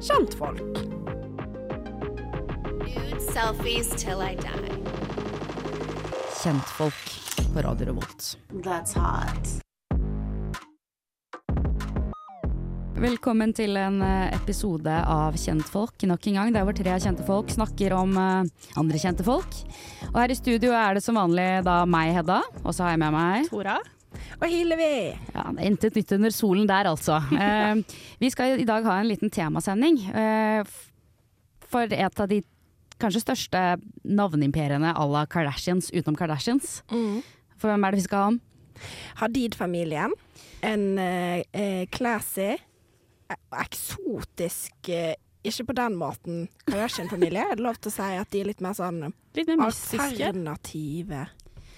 kjentfolk. Nude selfies till Kjentfolk på Radio Revolt. That's hot. Velkommen til en eh, episode av Kjentfolk nok en gang, der hvor tre kjente folk snakker om eh, andre kjente folk. Og her i studio er det som vanlig da meg, Hedda, og så har jeg med meg Tora. Og Hillevi. Ja, det er intet nytt under solen der, altså. Eh, vi skal i dag ha en liten temasending. Eh, for et av de kanskje største navneimperiene à la Kardashians utenom Kardashians. For hvem er det vi skal ha om? Hadid-familien. En eh, eh, classy, eh, eksotisk eh, Ikke på den måten Kardashian-familie. Er det lov til å si at de er litt mer sånn Litt mer mystiske. alternative?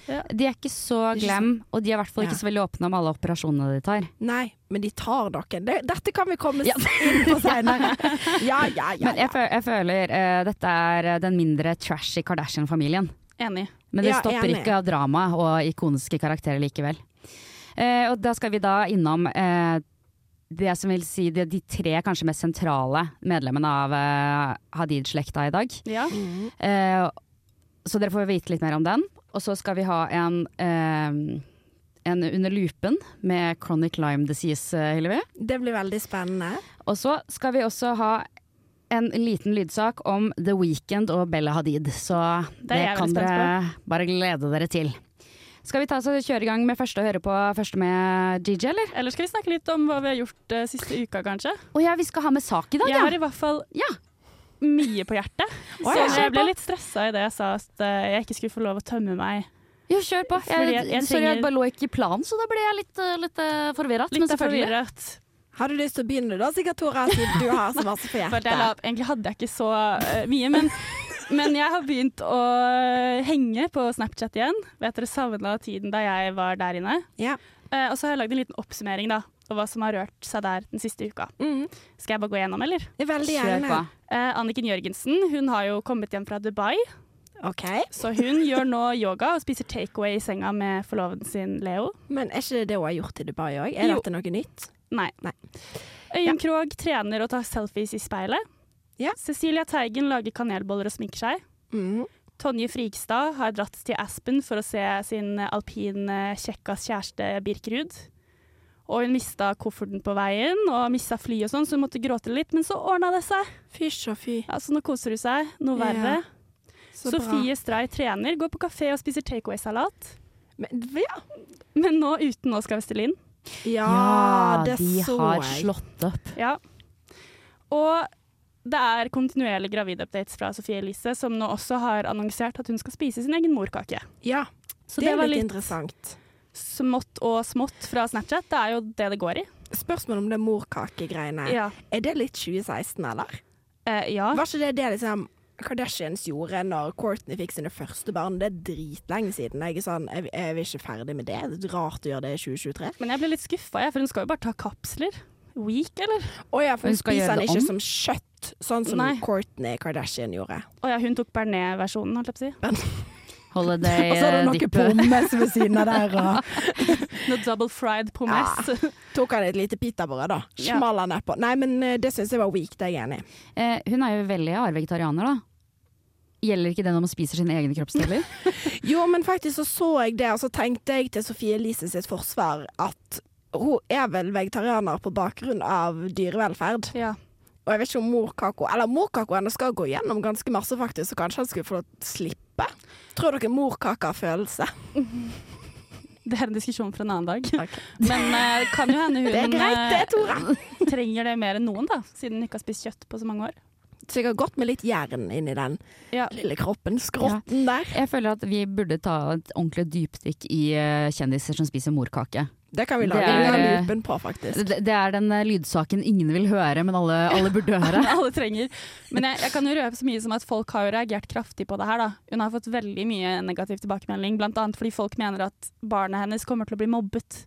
De er ikke så glam, og de er i hvert fall ikke Ja. så veldig åpne om alle operasjonene de tar. Nei, men de tar noen. Dette kan vi komme inn på senere. Ja, ja, ja. Men jeg, ja. jeg føler uh, dette er eh, den mindre trashy Kardashian-familien. Enig. Men det Ja, stopper enig. ikke av drama og ikoniske karakterer likevel. Uh, og da skal vi da innom uh, det som vil si de, de tre kanskje mest sentrale medlemmene av uh, Hadid-slekta i dag. Ja. Eh, så dere får vite litt mer om den. Og så skal vi ha en, eh, en Under lupen med chronic Lyme disease, eh, Hillevi. Det blir veldig spennende. Og så skal vi også ha en liten lydsak om The Weeknd og Bella Hadid. Så Det det, kan dere bare glede dere til. Skal vi ta oss og kjøre i gang med første og høre på første med DJ, eller? Eller skal vi snakke litt om hva vi har gjort uh, siste uka, kanskje? Å ja, vi skal ha med sak i dag, ja. Jeg har i hvert fall Ja. Mye på hjertet. Å, Så jeg ble litt stressa i det jeg sa at eh, jeg ikke skulle få lov å tømme meg. Jo, kjør på. Jeg, jeg- jeg sorry, jeg bare lå ikke i planen, så da ble jeg litt, uh, litt uh, forvirret. Litt forvirret. Har du lyst til å begynne da, sikkert Tora, siden du har så masse på hjertet? egentlig hadde jeg ikke så eh, mye, men, men jeg har begynt å eh, henge på Snapchat igjen. Vet dere savna tiden da jeg var der inne? Ja. Eh, og så har jeg lagd en liten oppsummering da, av hva som har rørt seg der den siste uka. Mm. Skal jeg bare gå gjennom, eller? Veldig gjerne. Eh, Anniken Jørgensen hun har jo kommet hjem fra Dubai, OK. så hun gjør nå yoga og spiser takeaway i senga med forloveden sin Leo. Men er ikke det det hun har gjort i Dubai òg? Er Jo. dette noe nytt? Nei. Nei. Øyunn Krogh trener og tar selfies i speilet. Ja. Cecilia Teigen lager kanelboller og sminker seg. Mm. Tonje Frigstad har dratt til Aspen for å se sin alpine kjekkas kjæreste Birkerud. Og hun mista kofferten på veien og mista fly og sånn, så hun måtte gråte litt. Men så ordna det seg. Fysj og fy. Ja, så nå koser hun seg. Noe Ja, verre. Så Sofie Stray trener, går på kafé og spiser takeaway-salat. Men, ja. Men nå uten Oskar Vestelin. ja, Ja, det de så har slått opp. Ja. Og det er kontinuerlige gravidupdates fra Sofie Elise, som nå også har annonsert at hun skal spise sin egen morkake. Ja, Så det det, er litt litt interessant. Smått og smått fra Snapchat. Det er jo det det går i. Spørsmål om det morkakegreiene. Ja. Er det litt 2016, eller? Eh, ja. Var ikke det det liksom Kardashians gjorde når Courtney fikk sine første barn? Det er dritlenge siden. Jeg er sånn, jeg, jeg er ikke ferdig med det. Det er rart å gjøre det i 2023. Men jeg ble litt skuffa, for hun skal jo bare ta kapsler. Week, eller? Å ja, for Hun hun spiser den ikke om? som kjøtt, sånn som Nei. Courtney Kardashian gjorde. Å ja, hun tok Bernet-versjonen, holdt jeg på å si. Holiday Og så er det eh, noe pommes ved siden av der, og Noe double fried pommes. tok han et lite pitabrød, da. Ja. Small han nedpå. Nei, men eh, det syns jeg var weak, det er jeg enig i. Eh, hun er jo veldig hard vegetarianer, da. Gjelder ikke det når man spiser sine egne kroppsdeler? Jo, men faktisk så så jeg det, og så tenkte jeg til Sofie Elise sitt forsvar at hun er vel vegetarianer på bakgrunn av dyrevelferd. Ja. Og jeg vet ikke om morkaka Eller morkaka hennes skal gå gjennom ganske masse, faktisk, så kanskje han skulle få slippe. Tror dere morkaka har følelse? Det er en diskusjon for en annen dag. Ok. Men uh, kan jo hende hun Det er greit, det, Tora. eh, trenger det mer enn noen, da. Siden hun ikke har spist kjøtt på så mange år. Sikkert godt med litt jern inni den Ja. lille kroppen. Skrotten der. Jeg føler at vi burde ta et ordentlig dypdykk i eh, kjendiser som spiser morkake. Det kan vi lage er- en loopen på, faktisk. Det, det er den eh, lydsaken ingen vil høre, men alle, alle burde høre. alle trenger. Men jeg, jeg kan jo røpe så mye som at folk har jo reagert kraftig på det her. da. Hun har fått veldig mye negativ tilbakemelding, bl.a. fordi folk mener at barnet hennes kommer til å bli mobbet.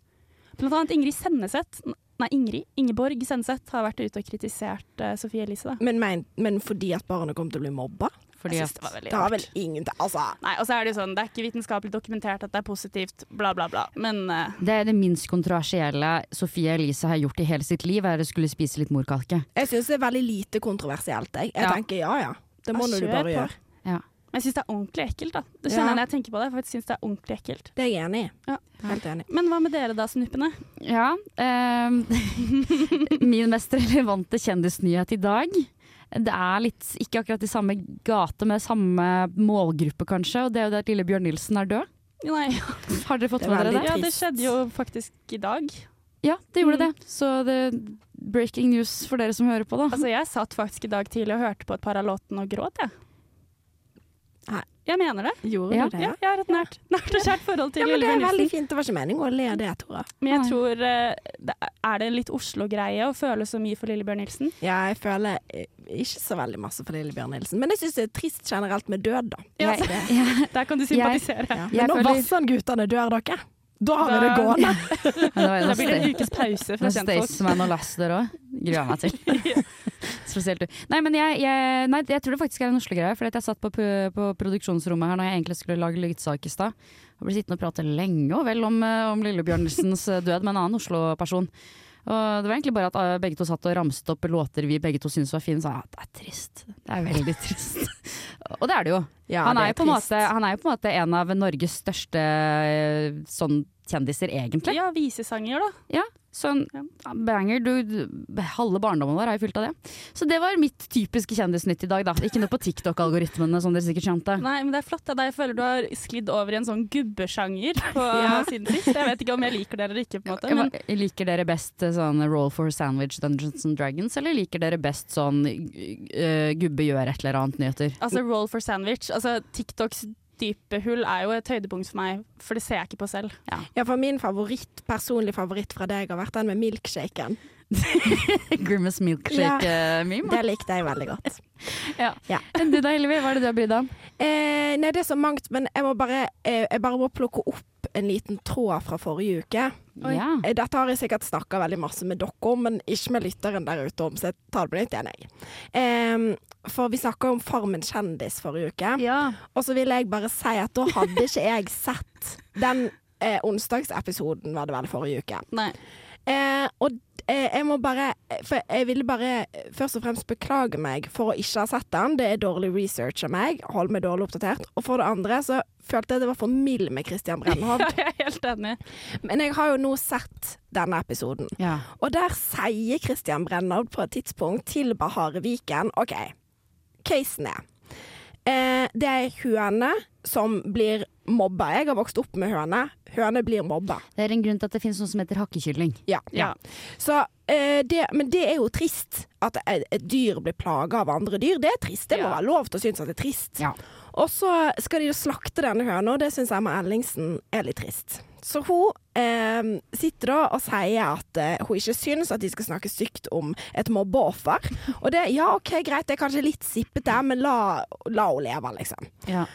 Blant annet Ingrid Senneset, nei Ingrid, Ingeborg Senneset har vært ute og kritisert uh, Sofie Elise. da. Men, men, men fordi at barnet kommer til å bli mobba? Fordi Jeg synes det var veldig Det rart. vel ingenting Altså, Nei, og så er det jo sånn, det er ikke vitenskapelig dokumentert at det er positivt, bla, bla, bla. Men eh, det er det minst kontroversielle Sofie Elise har gjort i hele sitt liv, er å skulle spise litt morkake. jeg syns det er veldig lite kontroversielt, jeg. Jeg Ja. tenker ja ja, det må Ja, nå du kjør bare på. gjøre. Ja. men jeg syns det er ordentlig ekkelt, da. Det Ja. jeg når jeg tenker på det. For jeg synes det er ordentlig ekkelt. Det er jeg enig i. Ja. Helt enig. Men hva med dere da, snuppene? Ja. ehm, min mest relevante kjendisnyhet i dag. Det er litt ikke akkurat i samme gate, med samme målgruppe kanskje, og det er jo det at lille Bjørn Nilsen er død. Nei, Har dere fått med dere det? ja, det skjedde jo faktisk i dag. Ja, det gjorde Mm. det. Så det breaking news for dere som hører på, da. Altså, jeg satt faktisk i dag tidlig og hørte på et par av låtene og gråt, jeg. Nei. Jeg mener det. Gjorde Ja. du det? Ja, jeg har et nært, nært og kjært forhold til Ja, men det er veldig fint. Det var ikke meningen å le av det, Tora. Men jeg tror eh, Er det litt Oslo-greie å føle så mye for Lille Bjørn Nilsen? Ja, jeg føler eh, ikke så veldig masse for lille Bjørn Nilsen. Men jeg syns det er trist generelt med død, da. Ja, Jeg- Det- Der kan du sympatisere. Ja. Jeg Men når føler- Vassandguttene dør, dere, da har vi Da- det gående. det Da blir det en ukes pause fra kjentfolk. Staysman og Laster òg. Gruer jeg meg til. Spesielt du. Nei, men jeg, jeg, nei, jeg tror det faktisk er en Oslo-greie. For jeg satt på, på produksjonsrommet her når jeg egentlig skulle lage lydsak i stad. Og ble sittende og prate lenge og vel om, eh, om Lille Bjørn Nilsens eh, død med en annen Oslo-person. Og det var egentlig bare at eh, begge to satt og ramset opp låter vi begge to syntes var fine. Så ja, det er trist. Det er veldig trist. og det er det jo. Ja, han, er er måte, han er jo på en måte en av Norges største eh, sånn kjendiser, egentlig. Ja, visesanger, da. Ja, Sånn banger, du, Halve barndommen vår er jo fylt av det. Så det var mitt typiske kjendisnytt i dag, da. Ikke noe på TikTok-algoritmene, som dere sikkert skjønte. Nei, men det er flott. da. Jeg føler du har sklidd over i en sånn gubbesjanger på Ja. siden sist. Jeg vet ikke om jeg liker dere eller ikke, på en måte. Men Jeg Liker dere best eh, sånn Roll for Sandwich Dungeons and Dragons, eller liker dere best sånn uh, gubbe gjør et eller annet nyheter? altså, roll for sandwich. Altså, TikToks dype hull er jo et høydepunkt for meg, for det ser jeg ikke på selv. Ja, for min favoritt, personlig favoritt fra deg har vært den med milkshaken. Grimace milkshake-meme. Det likte jeg veldig godt. Ja du da, Hillevi? Hva er det du har brydd deg om? Eh, nei, det er så mangt, men jeg må bare, eh, jeg bare må plukke opp en liten tråd fra forrige uke. Ja. Eh, Dette har jeg sikkert snakka veldig masse med dere om, men ikke med lytteren der ute om, så jeg tar det på nytt igjen, jeg. Em, for vi snakka om Farmen kjendis forrige uke, Ja. og så vil jeg bare si at da hadde ikke jeg sett den eh, onsdagsepisoden, var det vel, forrige uke. Nei. Eh, og eh, jeg må bare For jeg ville bare først og fremst beklage meg for å ikke ha sett den. Det er dårlig research av meg. Hold meg dårlig oppdatert. Og for det andre så følte jeg det var for mild med Christian Brennhovd. Ja, jeg er helt enig. Men jeg har jo nå sett denne episoden. ja. Og der sier Christian Brennhovd på et tidspunkt til Bahare Viken OK, casen er eh, Det er høne som blir mobba. Jeg har vokst opp med høne. Høne blir mobba. Det er en grunn til at det finnes noe som heter hakkekylling. Ja. Ja. Så, eh, det, men det er jo trist at et, et dyr blir plaga av andre dyr. Det er trist. Det må Ja. være lov til å synes at det er trist. Ja. Og så skal de jo slakte denne høna, og det syns Emma Ellingsen er litt trist. Så hun eh, sitter da og sier at eh, hun ikke syns at de skal snakke stygt om et mobbeoffer. Og det, ja OK, greit, det er kanskje litt sippete, men la, la henne leve, liksom. Ja.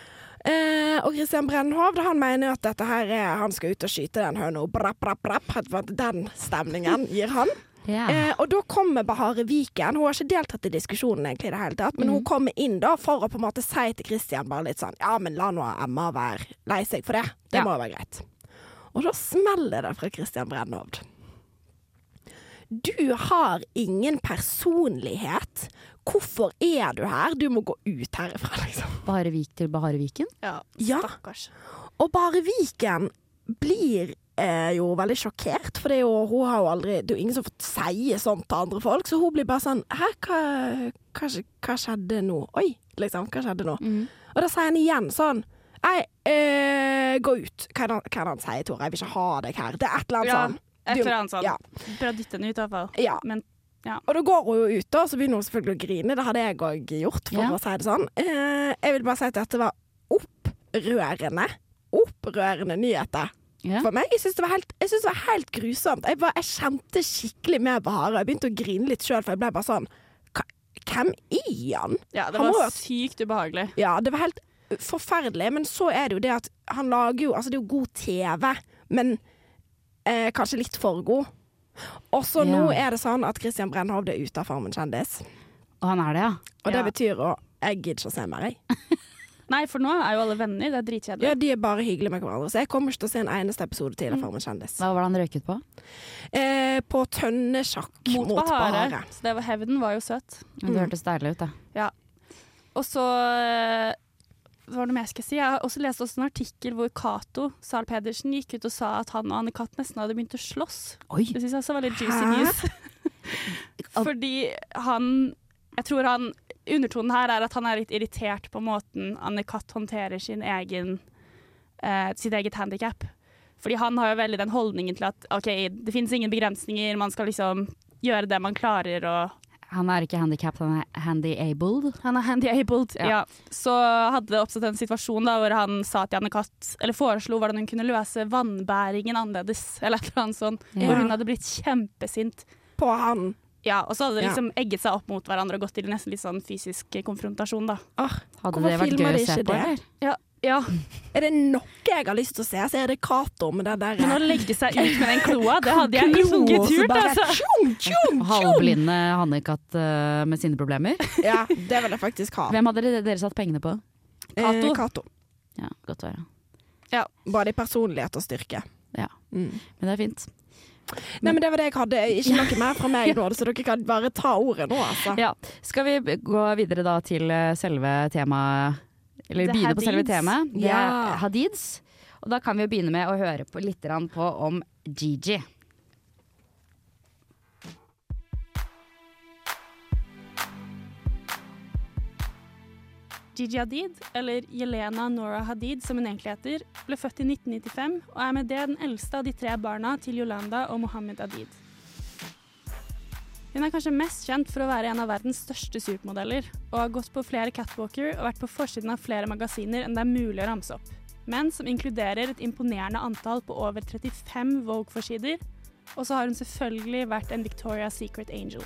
Eh, og Christian Brennhovd han mener at dette her er, han skal ut og skyte den høna. Brapp, brapp, brapp. At Den stemningen gir han. Yeah. Eh, og da kommer Bahare Viken. Hun har ikke deltatt i diskusjonen egentlig i det hele tatt, men hun kommer inn da for å på en måte si til Christian bare litt sånn Ja, men la nå Emma være lei seg for det. Det Ja. må jo være greit. Og da smeller det fra Christian Brennhovd. Du har ingen personlighet. Hvorfor er du her? Du må gå ut herifra, liksom. Baharevik til Bahareviken? Ja, Ja. stakkars. Og Bare Viken blir eh, jo veldig sjokkert, for det er jo, hun har jo aldri Det er jo ingen som har fått si sånt til andre folk, så hun blir bare sånn Hæ, hva, hva, hva skjedde nå? Oi, liksom. Hva skjedde nå? Og da sier han igjen sånn Nei, eh, gå ut. Hva er det han- hva er det han sier, Tore? Jeg vil ikke ha deg her. Det er et eller annet Ja, sånn. Et eller annet sånn. Ja. Bra dytte henne ut, i hvert fall. Ja. Men Og da går hun jo ut, da, så begynner hun selvfølgelig å grine. Det hadde jeg òg gjort, for Ja. å si det sånn. Eh, jeg vil bare si at dette var opprørende. Opprørende nyheter. Ja. For meg, jeg syns det, var helt- jeg synes det var helt grusomt. Jeg, bare, jeg kjente skikkelig med Bahare. Jeg begynte å grine litt sjøl, for jeg ble bare sånn "Hva- Hvem er han? ja, det Han må var sykt ubehagelig. Ja, det var helt forferdelig. Men så er det jo det at han lager jo Altså, det er jo god TV, men eh, kanskje litt for god. Og så nå er det sånn at Christian Brennhovd er ute av Farmen kjendis. Og han er det, ja. Og det Ja. betyr å jeg gidder ikke å se mer, jeg. Nei, for nå er jo alle venner. Det er dritkjedelig. Ja, de er bare hyggelige med hverandre. Så jeg kommer ikke til å se en eneste episode til av Farmen kjendis. Hva var det han røyket på? Eh, på tønnesjakk Mot, mot, Bahare. Bahare. Så det var, hevden var jo søt. Det hørtes deilig ut, det. Og så eh, hva var det mer jeg skulle si? Jeg har også lest også en artikkel hvor Cato Zahl Pedersen gikk ut og sa at han og Anne-Kat. nesten hadde begynt å slåss. Oi! Det syns jeg også var litt juicy news. Fordi han Jeg tror han Undertonen her er at han er litt irritert på måten Anne-Kat. håndterer sin egen eh, sitt eget handikap. Fordi han har jo veldig den holdningen til at OK, det finnes ingen begrensninger, man skal liksom gjøre det man klarer og Han er ikke handikapped, han er handy-abled. Han er handy-abled, Ja. ja. Så hadde det oppstått en situasjon da, hvor han sa til Anne Katt, Eller foreslo hvordan hun kunne løse vannbæringen annerledes, eller et eller annet sånt. Ja. Hvor hun hadde blitt kjempesint. På han. Ja, og så hadde det Ja. liksom egget seg opp mot hverandre og gått til nesten litt sånn fysisk konfrontasjon, da. Åh, Hadde Hvorfor det vært gøy å se på, det? eller? Ja, er det noe jeg har lyst til å se, så er det Cato med det der Men å legge seg ut med den kloa, det hadde jeg ikke turt, altså. Halvblinde hannekatt eh, med sine problemer. Ja, det vil jeg faktisk ha. Hvem hadde dere, satt pengene på? Eh, Cato. Cato. Ja, godt å høre. Både i personlighet og styrke. Ja. Mm. Men det er fint. Nei, men det var det jeg hadde. Ikke noe mer fra meg nå, så dere kan bare ta ordet nå, altså. Ja. Skal vi gå videre da til eh, selve temaet Eller vi begynne på selve temaet? Det Ja. er Hadids. Og da kan vi jo begynne med å høre på litt på om Gigi. Gigi Hadid, eller Jelena Nora Hadid som hun egentlig heter, ble født i 1995 og er med det den eldste av de tre barna til Yolanda og Mohammed Hadid. Hun er kanskje mest kjent for å være en av verdens største supermodeller, og har gått på flere catwalker og vært på forsiden av flere magasiner enn det er mulig å ramse opp, men som inkluderer et imponerende antall på over 35 Vogue-forsider, og så har hun selvfølgelig vært en Victoria's Secret Angel.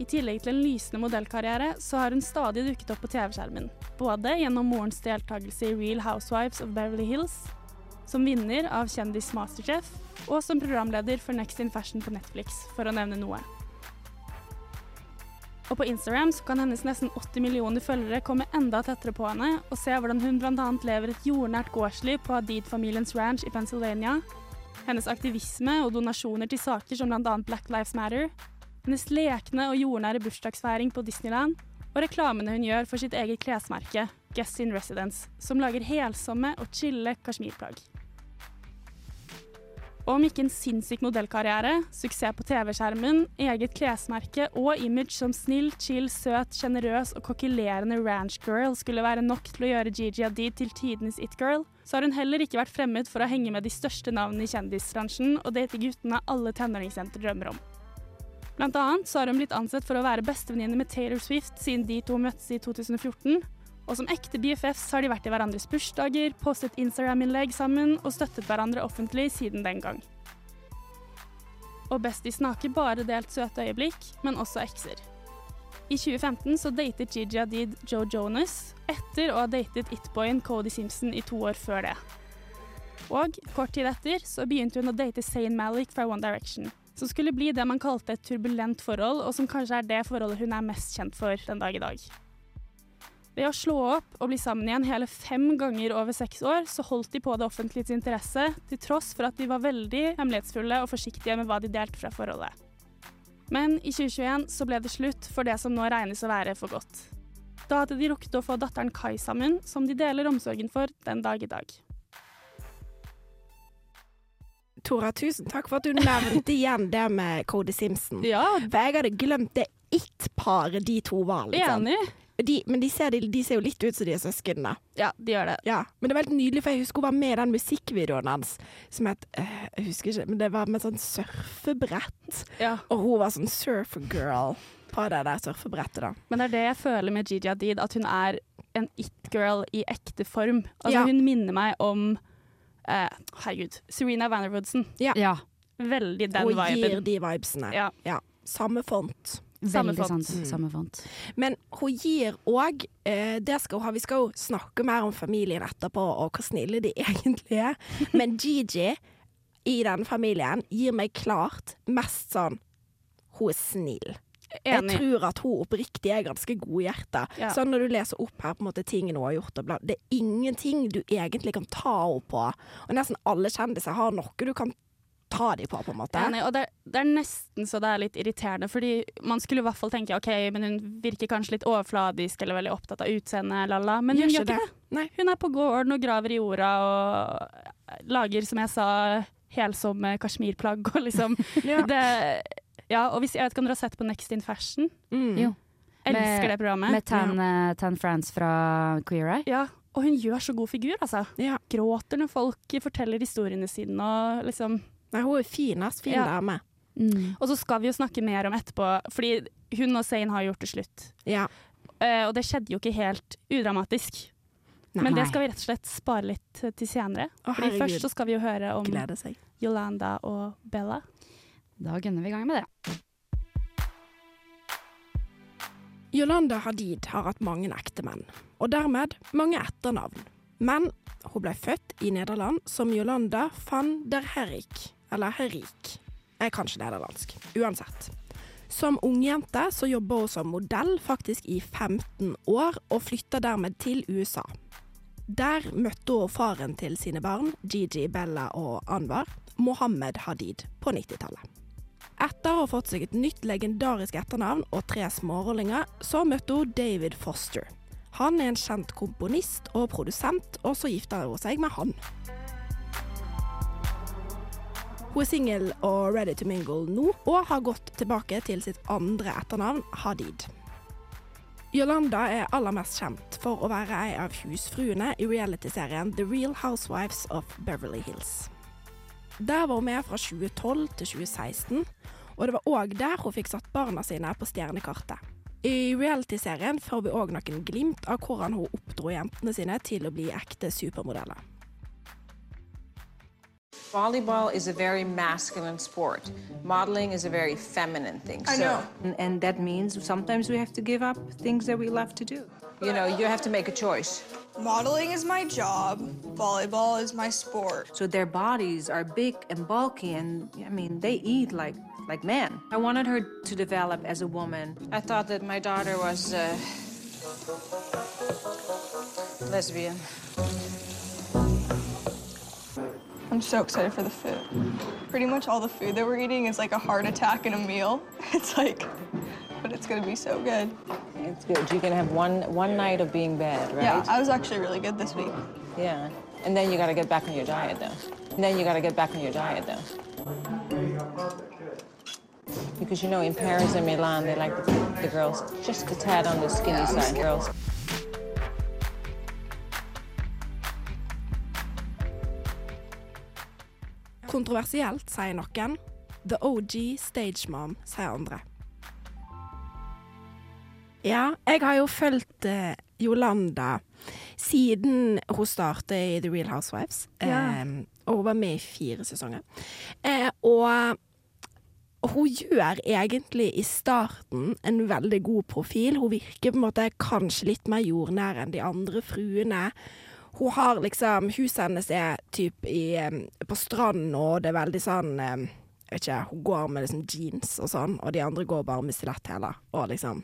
I tillegg til en lysende modellkarriere, så har hun stadig dukket opp på TV-skjermen. Både gjennom morens deltakelse i Real Housewives of Beverly Hills, som vinner av Kjendis Masterchef, og som programleder for Next in Fashion på Netflix, for å nevne noe. Og på Instagram så kan hennes nesten 80 millioner følgere komme enda tettere på henne, og se hvordan hun bl.a. lever et jordnært gårdsliv på Hadid-familiens ranch i Pennsylvania, hennes aktivisme og donasjoner til saker som bl.a. Black Lives Matter, hennes lekne og jordnære bursdagsfeiring på Disneyland, og reklamene hun gjør for sitt eget klesmerke, Guess in Residence, som lager helsomme og chille kasjmirplagg. Og om ikke en sinnssyk modellkarriere, suksess på TV-skjermen, eget klesmerke og image som snill, chill, søt, sjenerøs og kokkelerende ranchgirl skulle være nok til å gjøre Gigi Hadid til tidenes it-girl, så har hun heller ikke vært fremmed for å henge med de største navnene i kjendisbransjen og date guttene alle tenåringsjenter drømmer om. Blant annet så har hun blitt ansett for å være bestevenninne med Taylor Swift siden de to møttes i 2014. Og som ekte BFFs har de vært i hverandres bursdager, postet Instagram-innlegg sammen og støttet hverandre offentlig siden den gang. Og Bestie snakker bare delt søte øyeblikk, men også ekser. I 2015 så datet Gigi Hadid Joe Jonas, etter å ha datet It-boyen Cody Simpson i to år før det. Og kort tid etter så begynte hun å date Zayn Malik fra One Direction som skulle bli det man kalte et turbulent forhold, og som kanskje er det forholdet hun er mest kjent for den dag i dag. Ved å slå opp og bli sammen igjen hele fem ganger over seks år, så holdt de på det offentliges interesse, til tross for at de var veldig hemmelighetsfulle og forsiktige med hva de delte fra forholdet. Men i 2021 så ble det slutt for det som nå regnes å være for godt. Da hadde de rukket å få datteren Kai sammen, som de deler omsorgen for den dag i dag. Tora, tusen takk for at du nevnte igjen det med Cody Simpson. Ja, For jeg hadde glemt det it-paret de to var. Liksom. enig. De, men de ser, de ser jo litt ut som de er søsken, da. Ja, de gjør det. Ja. Men det var helt nydelig, for jeg husker hun var med i den musikkvideoen hans som het øh, Jeg husker ikke, men det var med sånn surfebrett. Ja. Og hun var sånn surfergirl på det der surfebrettet, da. Men det er det jeg føler med Gigi Hadid, at hun er en it-girl i ekte form. Altså, Ja. Hun minner meg om eh, Herregud, Serena Vanderwoodsen. Ja, Veldig den hun gir viben. de vibesene. Ja. Samme font. Samme veldig sant. Mm. Samme font. Men hun gir òg eh, Det skal hun ha. Vi skal jo snakke mer om familien etterpå, og hvor snille de egentlig er. Men Gigi i den familien gir meg klart mest sånn Hun er snill. Jeg tror at hun oppriktig er ganske godhjerta. Ja. Sånn når du leser opp her på en måte tingene hun har gjort, og bla, det er ingenting du egentlig kan ta henne på. Og nesten alle kjendiser har noe du kan ta de på, på en måte. Enig, og det, det er nesten så det er litt irriterende, fordi man skulle i hvert fall tenke OK, men hun virker kanskje litt overfladisk eller veldig opptatt av utseendet, lalla. Men hun Gjør gjør ikke det. Nei. Hun er på gården og graver i jorda og lager, som jeg sa, helsomme kasjmirplagg og liksom Ja. det, Ja, og hvis, jeg vet ikke om dere har sett på Next in Fashion? Mm. Jo. Elsker Med- det programmet. Med Tan, eh, Tan France fra Queer Eye. Ja, og hun gjør så god figur, altså. Ja. Gråter når folk forteller historiene sine og liksom Nei, hun er fin, ass. Fin Ja. dame. Mm. Og så skal vi jo snakke mer om etterpå, fordi hun og Zain har gjort det slutt. Ja. Uh, og det skjedde jo ikke helt udramatisk. Nei. Men det skal vi rett og slett spare litt eh, til senere. Å, Fordi herregud. først så skal vi jo høre om. Yolanda og Bella. Da gunner vi i gang med det. Yolanda Hadid har hatt mange ektemenn, og dermed mange etternavn. Men hun ble født i Nederland som Yolanda van der Herrik, eller Herrik. Jeg kan ikke nederlandsk. Uansett. Som ungjente så jobber hun som modell faktisk i 15 år, og flytter dermed til USA. Der møtte hun faren til sine barn, Gigi, Bella og Anwar, Mohammed Hadid, på 90-tallet. Etter å ha fått seg et nytt legendarisk etternavn og tre smårollinger, så møtte hun David Foster. Han er en kjent komponist og produsent, og så gifter hun seg med han. Hun er singel og ready to mingle nå, og har gått tilbake til sitt andre etternavn, Hadid. Yolanda er aller mest kjent for å være ei av husfruene i realityserien The Real Housewives of Beverly Hills. Der var hun med fra 2012 til 2016, og det var òg der hun fikk satt barna sine på stjernekartet. I reality-serien får vi òg noen glimt av hvordan hun oppdro jentene sine til å bli ekte supermodeller. Volleyball is a very masculine sport. Modeling is a very feminine thing. I so, know. And, and that means sometimes we have to give up things that we love to do. you know, you have to make a choice. Modeling is my job. Volleyball is my sport. So their bodies are big and bulky, and I mean, they eat like like men. I wanted her to develop as a woman. I thought that my daughter was uh, lesbian. I'm so excited for the food. Pretty much all the food that we're eating is like a heart attack in a meal. It's like, but it's gonna be so good. It's good. You can have one one night of being bad, right? Yeah, I was actually really good this week. Yeah. And then you got to get back on your diet, though. And then you got to get back on your diet, though. Because you know, in Paris and Milan, they like the, the girls just a tad on the skinny side. Girls. Kontroversielt, sier noen. The OG stage mom, sier andre. Ja, jeg har jo fulgt eh, Jolanda siden hun startet i The Real Housewives. Ja. Eh, og hun var med i fire sesonger. Eh, og hun gjør egentlig i starten en veldig god profil. Hun virker på en måte kanskje litt mer jordnær enn de andre fruene. Hun har liksom Huset hennes er typ i, på stranden, og det er veldig sånn Jeg vet ikke, hun går med liksom jeans og sånn, og de andre går bare med stiletthæler og liksom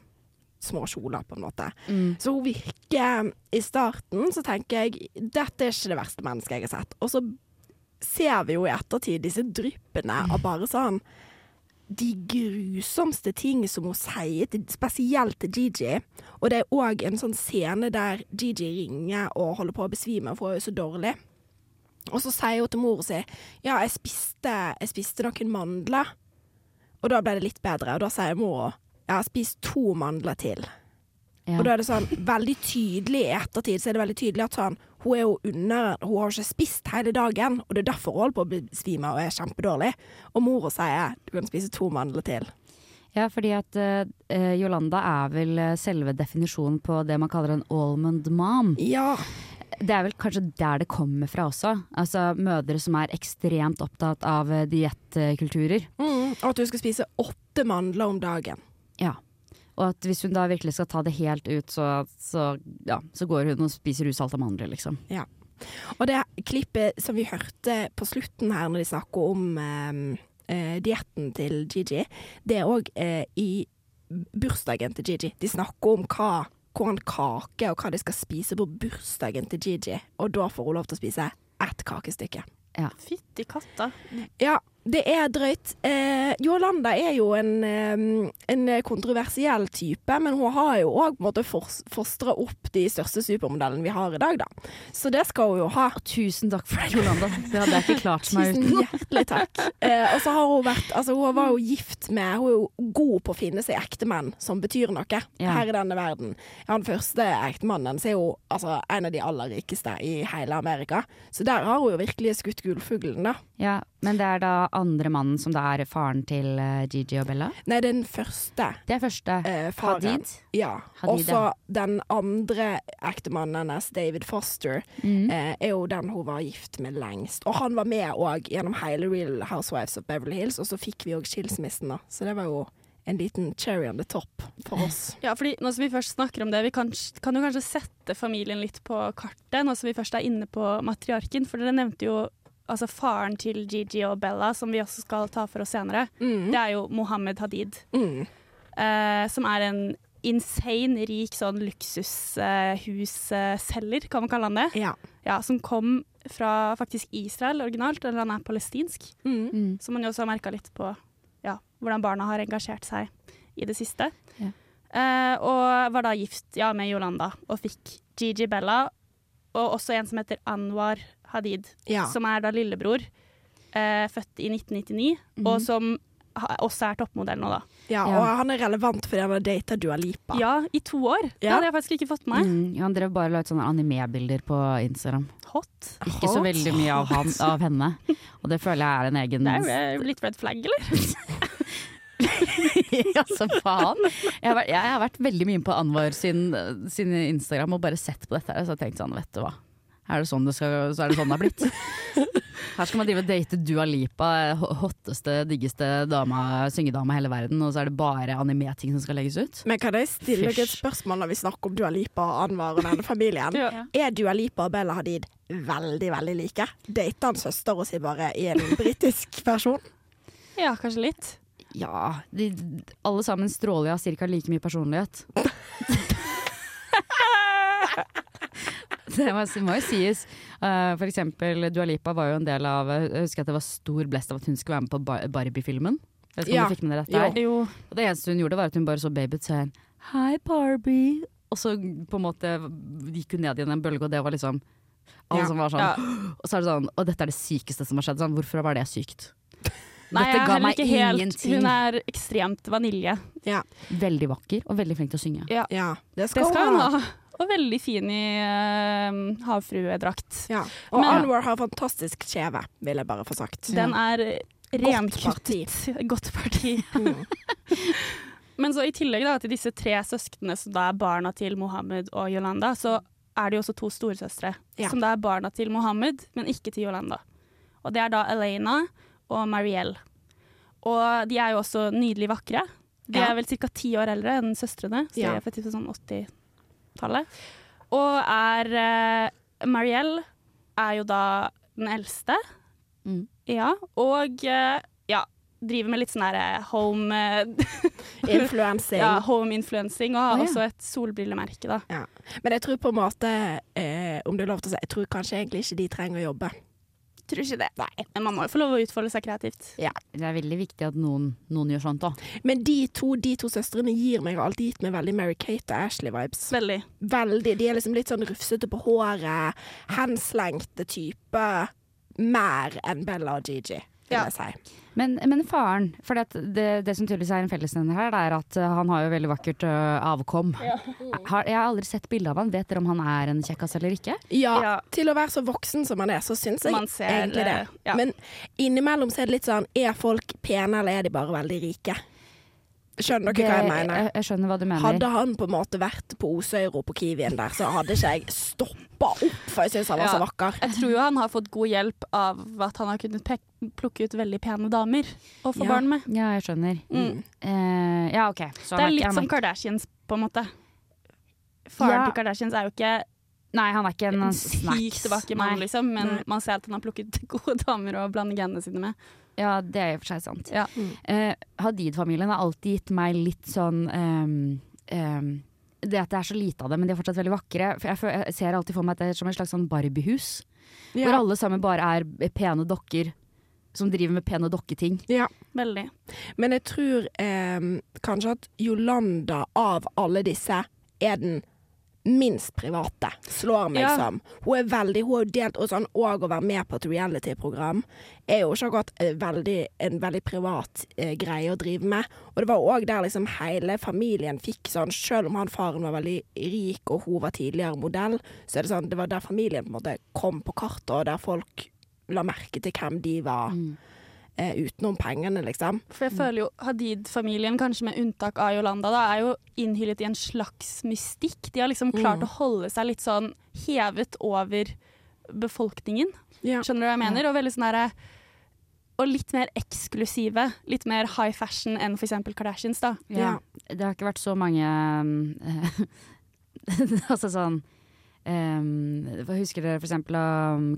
små kjoler, på en måte. Så hun virker I starten så tenker jeg dette er ikke det verste mennesket jeg har sett. Og så ser vi jo i ettertid disse dryppene av bare sånn de grusomste ting som hun sier, spesielt til Gigi. Og det er òg en sånn scene der Gigi ringer og holder på å besvime, for hun er jo så dårlig. Og så sier hun til mor si ja, jeg spiste, jeg spiste noen mandler. Og da ble det litt bedre, og da sier mor ja, spist to mandler til. Ja. Og da er det sånn veldig tydelig i ettertid, så er det veldig tydelig at sånn Hun er jo under Hun har ikke spist hele dagen, og det er derfor hun holder på å besvime og er kjempedårlig. Og mora sier du kan spise to mandler til. Ja, fordi at uh, Yolanda er vel eh, selve definisjonen på det man kaller en almond mom. Ja. Det er vel kanskje der det kommer fra også. Altså mødre som er ekstremt opptatt av diettkulturer. Mm, og at du skal spise åtte mandler om dagen. Ja. Og at hvis hun da virkelig skal ta det helt ut, så, så, ja, så går hun og spiser usalta mandler, liksom. Ja. Og det klippet som vi hørte på slutten her, når de snakker om eh, eh, dietten til Gigi, det er òg eh, i bursdagen til Gigi. De snakker om hva, hvordan kake og hva de skal spise på bursdagen til Gigi, og da får hun lov til å spise ett kakestykke. Fytti katta. Ja, det er drøyt. Eh, Jolanda er jo en, en kontroversiell type, men hun har jo òg fostra opp de største supermodellene vi har i dag, da. Så det skal hun jo ha. Tusen takk for det, Jolanda. Det hadde jeg ikke klart meg Tusen hjertelig takk. Eh, og så har hun vært Altså, hun var jo gift med Hun er jo god på å finne seg ektemenn som betyr noe Ja. her i denne verden. Den første ektemannen så er jo altså, en av de aller rikeste i hele Amerika. Så der har hun jo virkelig skutt gullfuglen, da. Ja, men det er da andre mannen som da er faren til eh, Gigi og Bella? Nei, den første Det er første. eh, faren. Hadid? Ja. Og så den andre ektemannen hennes, David Foster, Mm. eh, er jo den hun var gift med lengst. Og han var med òg gjennom hele Real Housewives of Beverly Hills, og så fikk vi òg skilsmissen, da. Så det var jo en liten cherry on the top for oss. Ja, fordi nå som vi først snakker om det, vi kan, kan jo kanskje sette familien litt på kartet, nå som vi først er inne på matriarken. For dere nevnte jo altså faren til Gigi og Bella, som vi også skal ta for oss senere. Mm. Det er jo Mohammed Hadid, Mm. eh, som er en insane rik sånn luksushusselger, kan man kalle han det. Ja. Ja, som kom fra faktisk Israel originalt, eller han er palestinsk. Mm. Mm. Som man jo også har merka litt på ja, hvordan barna har engasjert seg i det siste. Ja. Eh, og var da gift ja, med Yolanda og fikk Gigi Bella, og også en som heter Anwar Hadid, Ja. som er da lillebror, eh, født i 1999, mm. og som også er toppmodell nå, da. ja, Ja. og han er relevant fordi han har data Dua Lipa. Ja, i to år. Det hadde jeg faktisk ikke fått med meg. Mm, han drev bare og la ut sånne anime-bilder på Instagram. Hot. Ikke så veldig mye av, han, av henne. Og det føler jeg er en egen Det er eh, litt red flag, eller? ja, så faen. Jeg har, vært, jeg har vært veldig mye på Anwar sin, sin Instagram og bare sett på dette her, så tenkt sånn, vet du hva. Er det sånn det, skal, så er det sånn det har blitt. Her skal man drive og date Dua Lipa, hotteste, diggeste dama, syngedama i hele verden, og så er det bare anime-ting som skal legges ut. Men kan jeg stille deg et spørsmål når vi snakker om Dua Lipa og Anwar og denne familien? Ja. Er Dua Lipa og Bella Hadid veldig, veldig like? Dater han og si bare i en britisk person? ja, kanskje litt. Ja, de, alle sammen stråler av ca. like mye personlighet. Det må, må jo sies. Uh, for eksempel Dua Lipa var jo en del av Jeg husker at det var stor blest av at hun skulle være med på Bar- Barbie-filmen. Jeg vet ikke om Ja. du fikk med dere dette? Jo. Og det eneste hun gjorde, var at hun bare så baby og Hei, Barbie. Og så på en måte gikk hun ned i en bølge, og det var liksom Alle Ja. som var sånn. Ja. Og så er det sånn Og dette er det sykeste som har skjedd. Sånn, hvorfor var det sykt? Nei, Dette ga meg ikke helt ingenting. Hun er ekstremt vanilje. Veldig vakker og veldig flink til å synge. Ja, Ja, det det skal, skal hun hun ha og veldig fin i uh, havfruedrakt. Ja. Og Men, Anwar har fantastisk kjeve, vil jeg bare få sagt. Den er rent Godt parti. Godt parti. Mm. Men så i tillegg da, til disse tre søsknene, som da er barna til Mohammed og Yolanda, så er det jo også to storesøstre, ja. som da er barna til Mohammed, men ikke til Yolanda. Og det er da Elena og Marielle. Og de er jo også nydelig vakre. De ja. er vel ca. ti år eldre enn søstrene, så de er faktisk sånn 80 tallet. Og er eh, Marielle er jo da den eldste. Mm. Ja. Og eh, ja, driver med litt sånn herre eh, home eh, Influencing. Ja, home influencing, og har oh, ja. også et solbrillemerke, da. Ja. Men jeg tror på en måte, eh, om det er lov til å si, jeg tror kanskje egentlig ikke de trenger å jobbe. Tror ikke det. Nei. Men man må jo få lov å utfolde seg kreativt. Det er veldig viktig at noen, noen gjør sånt òg. Men de to, de to søstrene gir meg, alltid gitt meg veldig Mary-Kate og Ashley-vibes. Veldig. Veldig. De er liksom litt sånn rufsete på håret, henslengte type. Mer enn Bella og Gigi, vil jeg si. Men, men faren, for det, det, det som tydeligvis er en fellesnevner her, det er at uh, han har jo veldig vakkert uh, avkom. Har, jeg har aldri sett bilde av han. Vet dere om han er en kjekkas eller ikke? Ja, Ja. til å være så voksen som han er, så syns jeg ser, egentlig det. eh, ja. Men innimellom så er det litt sånn, er folk pene, eller er de bare veldig rike? Skjønner dere hva jeg mener? jeg, jeg skjønner hva du mener. Hadde han på en måte vært på Osøyro på Kiwien der, så hadde ikke jeg stoppa opp, for jeg syns han var så Ja. vakker. Jeg tror jo han har fått god hjelp av at han har kunnet pek plukke ut veldig pene damer å få Ja. barn med. Ja, jeg skjønner. Mm. Uh, ja, OK. Så Det er litt som Kardashians, på en måte. Faren Ja. til Kardashians er jo ikke Nei, han er ikke en, en snacks. sykt vakker mann, liksom, men Nei. man ser at han har plukket gode damer å blande genene sine med. Ja, det er i og for seg sant. Ja. Mm. Eh, Hadid-familien har alltid gitt meg litt sånn um, um, Det at det er så lite av det, men de er fortsatt veldig vakre. For jeg, jeg ser alltid for meg at det er som et slags sånn Barbiehus. Hvor Ja. alle sammen bare er pene dokker som driver med pene dokketing. ja. Veldig. Men jeg tror eh, kanskje at Jolanda av alle disse er den minst private, slår meg Ja. som. Hun er veldig, hun har jo delt og sånn Og å være med på et reality-program er jo ikke akkurat eh, veldig, en veldig privat eh, greie å drive med. Og det var òg der liksom hele familien fikk sånn, selv om han faren var veldig rik og hun var tidligere modell, så er det sånn, det var der familien på en måte kom på kartet, og der folk la merke til hvem de var. Eh, utenom pengene, liksom. For jeg føler jo Hadid-familien, kanskje med unntak av Yolanda, da, er jo innhyllet i en slags mystikk. De har liksom klart å holde seg litt sånn hevet over befolkningen. Ja. Skjønner du hva jeg mener? Og veldig sånn derre Og litt mer eksklusive. Litt mer high fashion enn f.eks. Kardashians, da. Ja. Det har ikke vært så mange um, Altså sånn um, Husker dere for eksempel da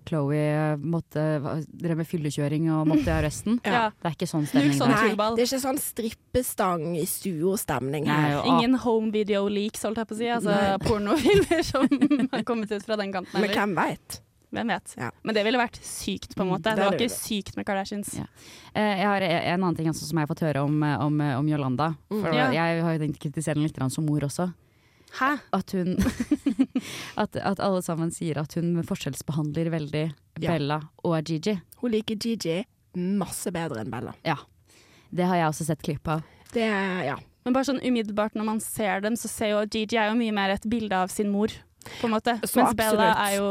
Chloé måtte drev med fyllekjøring og måtte i arresten? Ja. Det er ikke sånn stemning sånn. Nei, det er ikke sånn strippestang i stuestemning Nei, her. Nei, Ingen home video leaks, holdt jeg på å si. Altså pornofilmer som har kommet ut fra den kanten. Men hvem veit? Hvem vet. Ja. Men det ville vært sykt, på en måte. det Det var ikke ikke sykt med Kardashians. Ja. Eh, Jeg har en annen ting altså, som jeg har fått høre om, eh, om, om Yolanda. For mm. Jeg har jo tenkt å kritisere henne litt som mor også. Hæ? At hun at, at alle sammen sier at hun forskjellsbehandler veldig Ja. Bella og Gigi. Hun liker Gigi masse bedre enn Bella. Ja. Det har jeg også sett klipp av. Det Ja. Men bare sånn umiddelbart når man ser dem, så ser jo Gigi er jo mye mer et bilde av sin mor, på en måte. Så Mens Bella er jo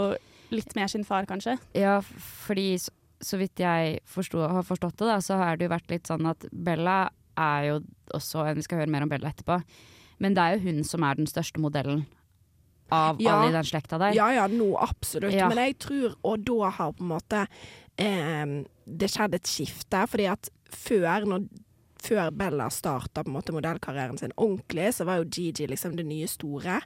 litt mer sin far, kanskje. Ja, fordi så, så vidt jeg forstod, har forstått det, da, så har det jo vært litt sånn at Bella er jo også Vi skal høre mer om Bella etterpå. Men det er jo hun som er den største modellen av Ja. alle i den slekta der. Ja ja, nå absolutt. Ja. Men jeg tror, og da har på en måte eh, det skjedd et skifte, fordi at før når før Bella starta modellkarrieren sin ordentlig, så var jo Gigi liksom det nye store.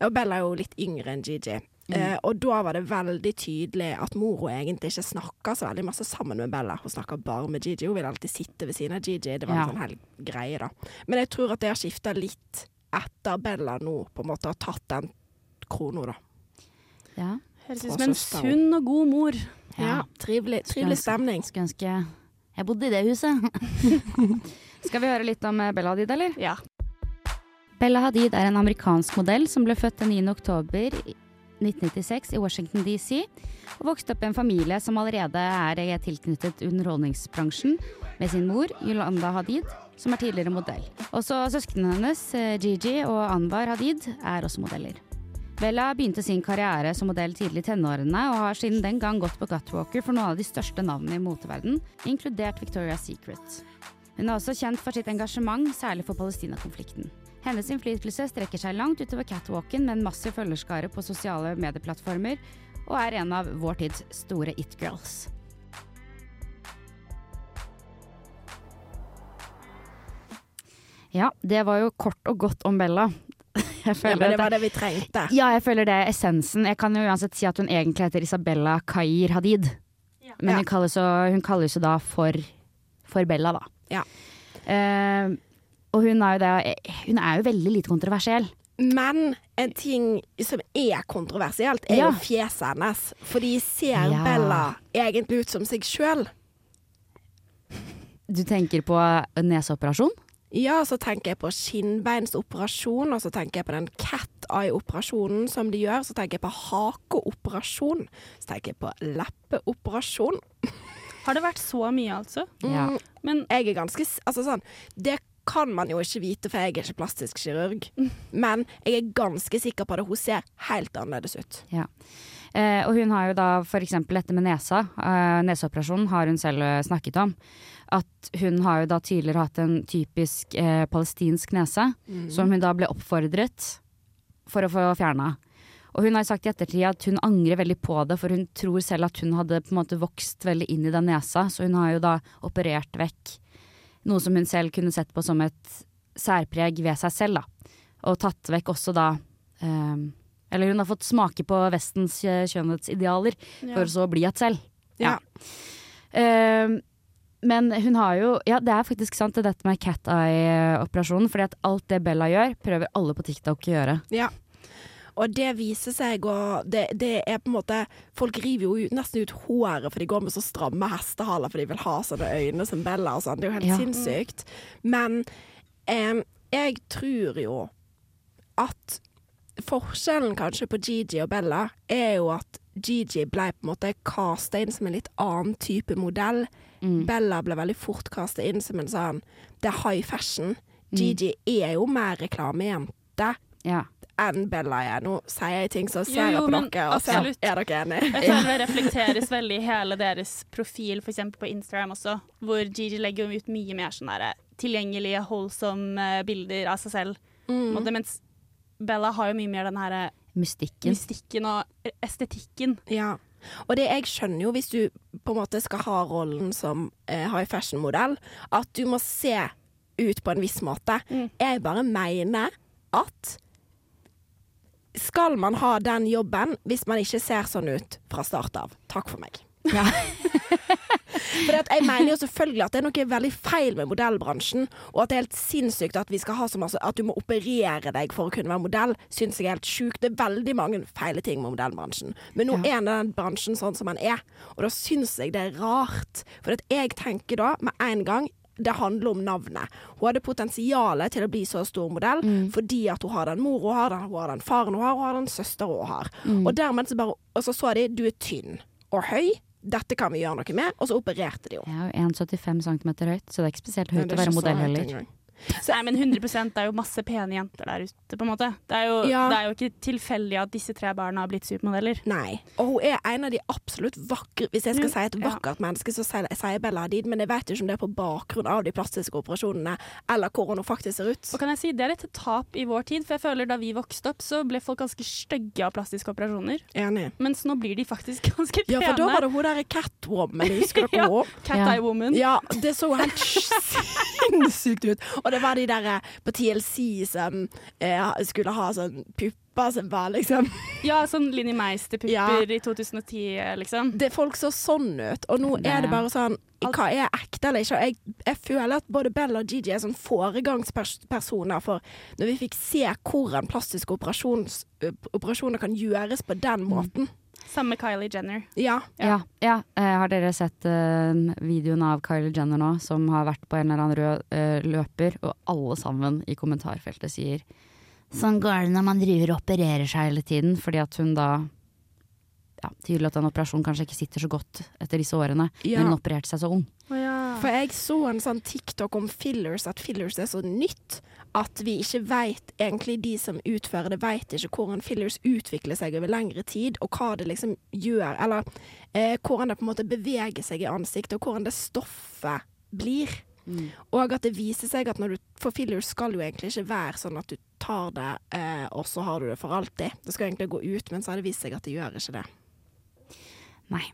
Og Bella er jo litt yngre enn Gigi. Eh, og da var det veldig tydelig at mora egentlig ikke snakka så veldig masse sammen med Bella. Hun snakka bare med Gigi. Hun ville alltid sitte ved siden av Gigi. Det var Ja. en sånn hel greie, da. Men jeg tror at det har skifta litt etter Bella nå på en måte har tatt den krona, da. Ja. Høres ut som en sunn og god mor. Ja, trivelig, trivelig stemning. Skulle ønske jeg bodde i det huset. Skal vi høre litt om eh, Bella Hadid, eller? Ja. Bella Hadid er en amerikansk modell som ble født den 9. oktober i 1996 i Washington DC, og vokste opp i en familie som allerede er tilknyttet underholdningsbransjen, med sin mor, Yolanda Hadid, som er tidligere modell. Også søsknene hennes, eh, Gigi og Anwar Hadid, er også modeller. Bella begynte sin karriere som modell tidlig i tenårene, og har siden den gang gått på Gutwalker for noen av de største navnene i moteverden, inkludert Victoria's Secret. Hun er også kjent for sitt engasjement, særlig for Palestina-konflikten. Hennes innflytelse strekker seg langt utover catwalken med en massiv følgerskare på sosiale medieplattformer, og er en av vår tids store it-girls. Ja, det var jo kort og godt om Bella. Jeg Ja, men det var det vi trengte. ja, jeg føler det er essensen. Jeg kan jo uansett si at hun egentlig heter Isabella Kair Hadid. Men Ja. hun kalles jo, hun kalles jo da for, for Bella, da. Ja. Eh, og hun er jo det Hun er jo veldig lite kontroversiell. Men en ting som er kontroversielt, er Ja. jo fjeset hennes. Fordi ser Ja. Bella egentlig ut som seg sjøl? Du tenker på neseoperasjon? Ja, så tenker jeg på skinnbeinsoperasjon, og så tenker jeg på den cat eye-operasjonen som de gjør. Så tenker jeg på hakeoperasjon. Så tenker jeg på leppeoperasjon. Har det vært så mye, altså? Ja. Mm, Men jeg er ganske Altså sånn Det kan man jo ikke vite, for jeg er ikke plastisk kirurg. Men jeg er ganske sikker på det. Hun ser helt annerledes ut. Ja. Eh, og hun har jo da f.eks. dette med nesa. Eh, neseoperasjonen har hun selv eh, snakket om. At hun har jo da tidligere hatt en typisk eh, palestinsk nese, som hun da ble oppfordret for å få fjerna. Og hun har sagt i ettertid at hun angrer veldig på det, for hun tror selv at hun hadde på en måte vokst veldig inn i den nesa, så hun har jo da operert vekk noe som hun selv kunne sett på som et særpreg ved seg selv, da. Og tatt vekk også da eh, Eller hun har fått smake på Vestens eh, ja. for så å bli et selv. Ja. Eh, men hun har jo Ja, det er faktisk sant det dette med cat eye-operasjonen. Fordi at alt det Bella gjør, prøver alle på TikTok å gjøre. Ja. Og det viser seg å det, det er på en måte Folk river jo nesten ut håret, for de går med så stramme hestehaler for de vil ha sånne øyne som Bella og sånn. Det er jo helt Ja. sinnssykt. Men em, jeg tror jo at forskjellen kanskje på Gigi og Bella er jo at Gigi ble på en måte casta inn som en litt annen type modell. Bella ble veldig fort casta inn som en sånn Det er high fashion. Gigi er jo mer reklamejente Ja. Enn Bella er. Nå sier jeg ting så Jo, ser jeg jo, på men dere, og så absolutt. er dere enige. Jeg føler det reflekteres veldig i hele deres profil, f.eks. på Instagram også, hvor Gigi legger jo ut mye mer sånn der tilgjengelige, holdsomme eh, bilder av seg selv. Mm. måte, Mens Bella har jo mye mer den her Mystikken. mystikken og estetikken. Ja. Og det jeg skjønner jo, hvis du på en måte skal ha rollen som eh, high fashion-modell, at du må se ut på en viss måte. Jeg bare mener at skal man ha den jobben hvis man ikke ser sånn ut fra start av? Takk for meg. Ja. For at jeg mener jo selvfølgelig at det er noe veldig feil med modellbransjen, og at det er helt sinnssykt at vi skal ha så masse At du må operere deg for å kunne være modell, syns jeg er helt sjukt. Det er veldig mange feile ting med modellbransjen. Men nå er den bransjen sånn som den er, og da syns jeg det er rart. For at jeg tenker da med en gang det handler om navnet. Hun hadde potensialet til å bli så stor modell fordi at hun har den mor hun har, hun har den faren hun har, hun har den søster hun har. Og dermed så bare Og så så de du er tynn og høy. Dette kan vi gjøre noe med. Og så opererte de henne. Er jo 1,75 cm høyt, så det er ikke spesielt høyt å være modell heller. Engang. Nei, men 100 det er jo masse pene jenter der ute, på en måte. Det er jo, Ja. det er jo ikke tilfeldig at disse tre barna har blitt supermodeller. Nei. Og hun er en av de absolutt vakre Hvis jeg skal si et ja. vakkert menneske, så sier Bella Hadid, men jeg vet ikke om det er på bakgrunn av de plastiske operasjonene, eller hvordan hun faktisk ser ut. Og kan jeg si, Det er et tap i vår tid, for jeg føler da vi vokste opp, så ble folk ganske stygge av plastiske operasjoner. Enig. Mens nå blir de faktisk ganske pene. Ja, for da var det hun derre Catwoman, husker dere Ja. cat eye woman. Ja, det så helt sinnssykt ut. Og det var de der på TLC som eh, skulle ha sånn pupper som var liksom Ja, sånn Linni Meister-pupper Ja. i 2010, liksom. det, Folk så sånn ut, og nå er det bare sånn Hva er ekte eller ikke? Jeg, jeg føler at både Bell og Gigi er sånn foregangspersoner for når vi fikk se hvordan plastiske operasjoner kan gjøres på den måten. Samme Kylie Jenner. Ja. Ja, ja. Eh, har dere sett uh, videoen av Kylie Jenner nå, som har vært på en eller annen rød uh, løper, og alle sammen i kommentarfeltet sier Sånn går det når man driver og opererer seg hele tiden, fordi at hun da ja, Tydelig at den operasjonen kanskje ikke sitter så godt etter disse årene, Ja. men hun opererte seg så ung. For jeg så en sånn TikTok om fillers, at fillers er så nytt at vi ikke veit Egentlig de som utfører det, veit ikke hvordan fillers utvikler seg over lengre tid, og hva det liksom gjør, eller eh, hvordan det på en måte beveger seg i ansiktet, og hvordan det stoffet blir. Og at det viser seg at når du For fillers skal jo egentlig ikke være sånn at du tar det, eh, og så har du det for alltid. Det skal egentlig gå ut, men så har det vist seg at det gjør ikke det. Nei.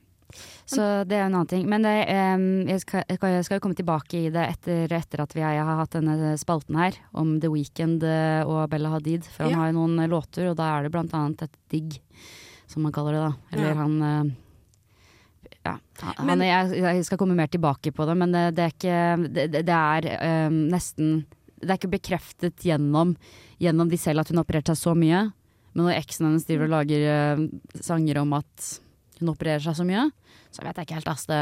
Så det er en annen ting. Men det, em, jeg, skal, jeg skal- komme tilbake i det etter, etter at vi har hatt denne spalten her om The Weeknd eh, og Bella Hadid. For han Ja. har jo noen eh, låter, og da er det blant annet et digg, som man kaller det da. Eller Ja. han eh, ja, han, Men- jeg, jeg skal komme mer tilbake på det, men det, det er ikke Det, det det er um, nesten Det er ikke bekreftet gjennom, gjennom de selv at hun har operert seg så mye. Men når eksen hennes driver og lager uh, sanger om at hun opererer seg så mye, så vet jeg ikke helt, ass. Det,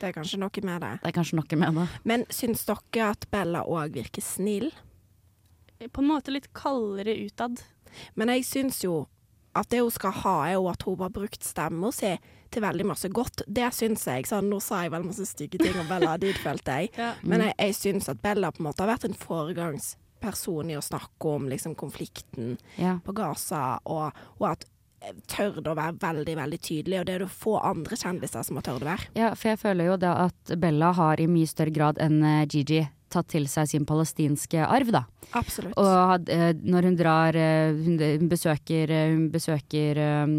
Det er kanskje noe med det. det er kanskje noe med det. Men syns dere at Bella òg virker snill? På en måte litt kaldere utad. Men jeg syns jo at det hun skal ha, er jo at hun har brukt stemmen sin til veldig masse godt. Det syns jeg. Sånn, nå sa jeg veldig masse stygge ting om Bella Hadid, følte jeg. Ja. Men jeg, jeg syns at Bella på en måte har vært en foregangsperson i å snakke om liksom, konflikten Ja. på Gaza, og og, hatt- tørt å være veldig, veldig tydelig, og det er det få andre kjendiser som har tørt å være. ja, for jeg føler jo det at Bella har i mye større grad enn eh, Gigi tatt til seg sin palestinske arv, da. Absolutt. Og eh, når hun drar eh, Hun, besøker, hun besøker eh,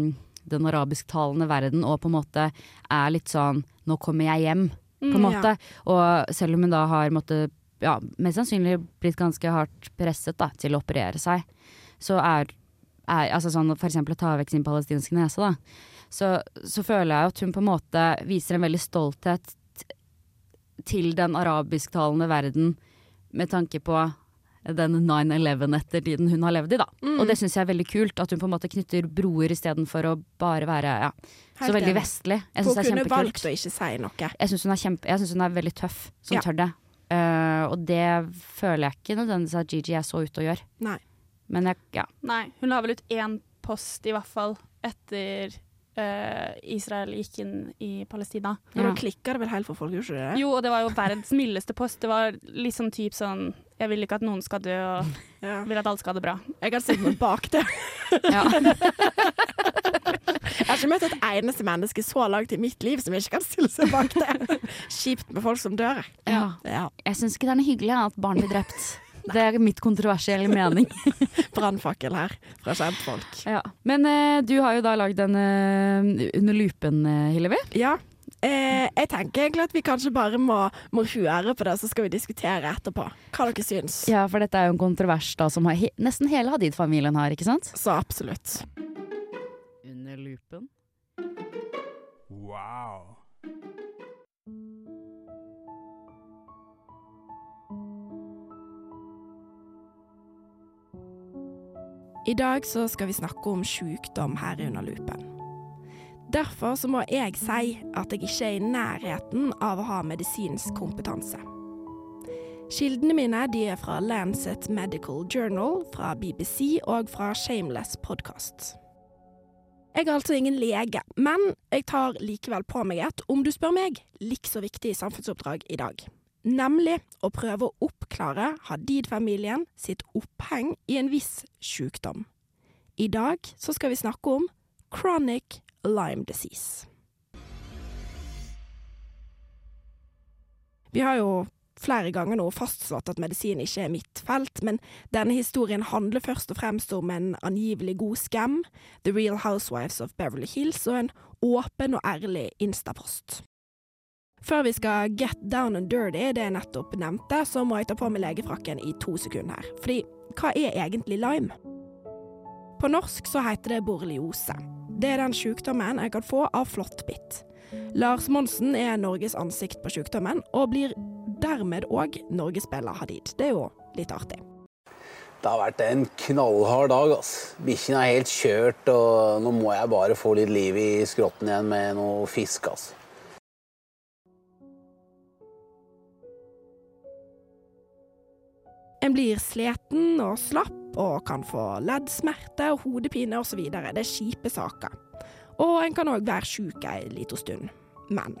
den arabisktalende verden og på en måte er litt sånn Nå kommer jeg hjem, på en Mm, måte. Og selv om hun da har måttet ja, mest sannsynlig blitt ganske hardt presset da, til å operere seg, så er, er altså sånn eksempel å ta vekk sin palestinske nese, da. Så, så føler jeg at hun på en måte viser en veldig stolthet til den arabisktalende verden med tanke på den 9-11-ettertiden hun har levd i, da. Og det syns jeg er veldig kult, at hun på en måte knytter broer istedenfor å bare være ja, så veldig vestlig. Jeg Hun det er kunne valgt å ikke si noe. Jeg syns hun, hun er veldig tøff som Ja. tør det. Uh, og det føler jeg ikke nødvendigvis at Gigi er så ute og gjør. Nei. Men jeg, ja. Nei, hun la vel ut én post, i hvert fall, etter uh, Israel gikk inn i Palestina. Men Ja. da klikker det vel helt for folk, gjorde det? Jo, og det var jo verdens mildeste post. Det var liksom typ sånn Jeg vil ikke at noen skal dø, og Ja. vil at alle skal ha det bra. Jeg kan stille meg bak det. Ja. Jeg har ikke møtt et eneste menneske så langt i mitt liv som ikke kan stille seg bak det. Kjipt med folk som dør. ja. Ja. Jeg syns ikke det er noe hyggelig at barn blir drept. Det er mitt kontroversielle mening. Brannfakkel her fra kjentfolk. Ja. Men eh, du har jo da lagd den eh, Under lupen, eh, Hillevi. Ja. Eh, jeg tenker egentlig at vi kanskje bare må, må høre på det, så skal vi diskutere etterpå. Hva dere syns. Ja, for dette er jo en kontrovers da som har, he nesten hele Hadid-familien har, ikke sant? Så absolutt. Under lupen. Wow. I dag så skal vi snakke om sykdom her Under lupen. Derfor så må jeg si at jeg ikke er i nærheten av å ha medisinsk kompetanse. Kildene mine de er fra Lancet Medical Journal, fra BBC og fra Shameless Podcast. Jeg er altså ingen lege, men jeg tar likevel på meg et, om du spør meg, likså viktig samfunnsoppdrag i dag. Nemlig å prøve å oppklare Hadid-familien sitt oppheng i en viss sykdom. I dag så skal vi snakke om chronic Lyme disease. Vi har jo flere ganger nå fastslått at medisin ikke er mitt felt, men denne historien handler først og fremst om en angivelig god scam, The Real Housewives of Beverly Hills og en åpen og ærlig instapost. Før vi skal get down and dirty, det jeg nettopp nevnte, så må jeg ta på meg legefrakken i to sekunder her. Fordi hva er egentlig lime? På norsk så heter det borreliose. Det er den sykdommen jeg kan få av flåttbitt. Lars Monsen er Norges ansikt på sykdommen, og blir dermed òg norgesspiller Hadid. Det er jo litt artig. Det har vært en knallhard dag. altså. Bikkjen er helt kjørt, og nå må jeg bare få litt liv i skrotten igjen med noe fisk. ass. En blir sliten og slapp og kan få leddsmerter og hodepine osv. Det er kjipe saker. Og en kan òg være sjuk ei lita stund. Men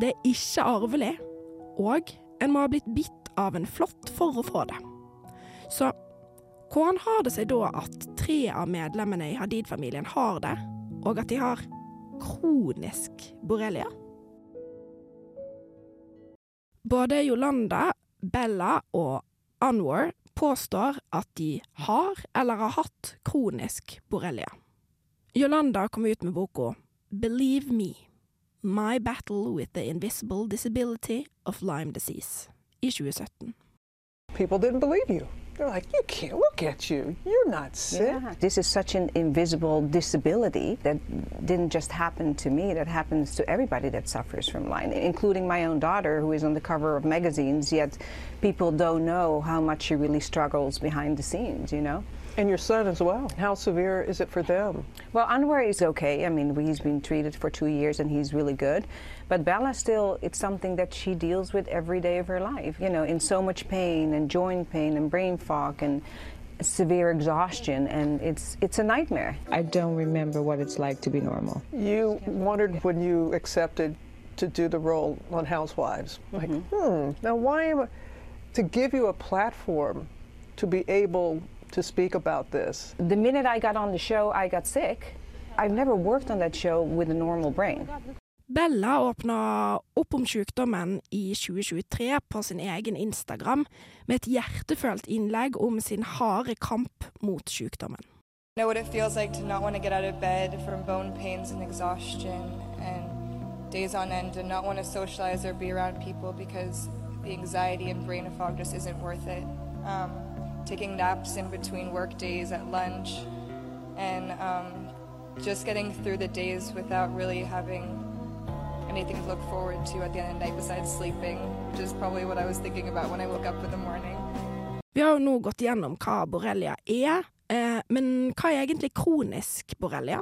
det er ikke arvelig, og en må ha blitt bitt av en flått for å få det. Så hvordan har det seg da at tre av medlemmene i Hadid-familien har det, og at de har kronisk borrelia? Både Jolanda, Bella og Anwar påstår at de har eller har hatt kronisk borrelia. Yolanda kom ut med boka Believe Me My Battle with the Invisible Disability of Lyme Disease i 2017. People didn't believe you. They're like, you can't look at you. You're not sick. Yeah. This is such an invisible disability that didn't just happen to me, that happens to everybody that suffers from Lyme, including my own daughter, who is on the cover of magazines, yet people don't know how much she really struggles behind the scenes, you know? And your son as well. How severe is it for them? Well, Anwar is okay. I mean, he's been treated for two years and he's really good. But Bella still, it's something that she deals with every day of her life, you know, in so much pain and joint pain and brain fog and severe exhaustion. And it's, it's a nightmare. I don't remember what it's like to be normal. You wondered when you accepted to do the role on Housewives, like, hmm, now why am I, to give you a platform to be able to speak about this? The minute I got on the show, I got sick. I've never worked on that show with a normal brain. Bella åpna opp om sykdommen i 2023 på sin egen Instagram med et hjertefølt innlegg om sin harde kamp mot sykdommen. know what it feels like to not want to get out of bed from bone pains and exhaustion and days on end and not want to socialize or be around people because the anxiety and brain fog just isn't worth it. Um, taking naps in between work days at lunch and um, just getting through the days without really having anything to look forward to at the end of the night besides sleeping, which is probably what I was thinking about when I woke up in the morning. Vi har jo nå gått gjennom hva borrelia er, eh, men hva er egentlig kronisk borrelia?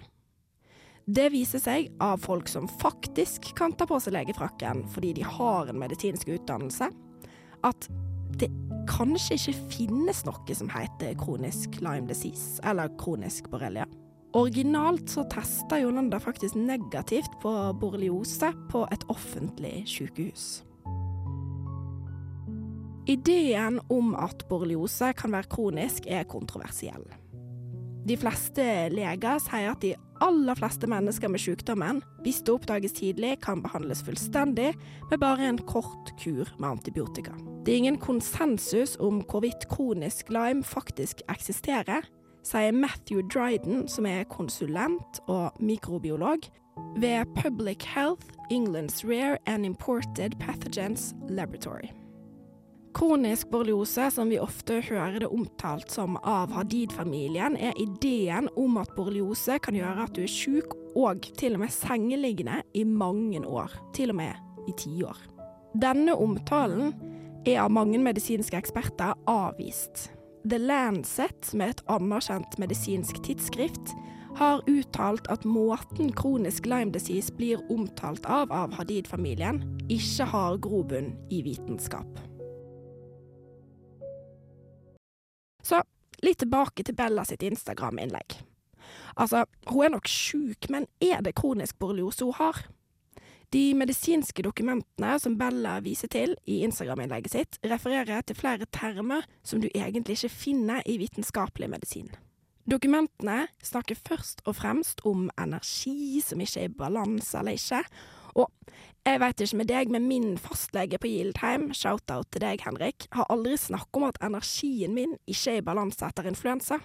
Det viser seg av folk som faktisk kan ta på seg legefrakken fordi de har en medisinsk utdannelse, at det kanskje ikke finnes noe som heter kronisk Lyme disease, eller kronisk borrelia. Originalt så testa Jolanda faktisk negativt på borreliose på et offentlig sykehus. Ideen om at borreliose kan være kronisk, er kontroversiell. De fleste leger sier at de aller fleste mennesker med sykdommen, hvis det oppdages tidlig, kan behandles fullstendig med bare en kort kur med antibiotika. Det er ingen konsensus om hvorvidt kronisk Lyme faktisk eksisterer, sier Matthew Dryden, som er konsulent og mikrobiolog ved Public Health England's Rare and Imported Pathogens Laboratory. Kronisk borreliose, som vi ofte hører det omtalt som av Hadid-familien, er ideen om at borreliose kan gjøre at du er syk og til og med sengeliggende i mange år, til og med i tiår. Denne omtalen er av mange medisinske eksperter avvist. The Lancet, er et anerkjent medisinsk tidsskrift, har uttalt at måten kronisk Lyme disease blir omtalt av av Hadid-familien, ikke har grobunn i vitenskap. Litt tilbake til Bella sitt Instagram-innlegg. Altså, hun er nok sjuk, men er det kronisk borreliose hun har? De medisinske dokumentene som Bella viser til i Instagram-innlegget sitt, refererer til flere termer som du egentlig ikke finner i vitenskapelig medisin. Dokumentene snakker først og fremst om energi som ikke er i balanse eller ikke, og jeg veit ikke med deg, men min fastlege på Gildheim, shout-out til deg, Henrik, har aldri snakket om at energien min ikke er i balanse etter influensa.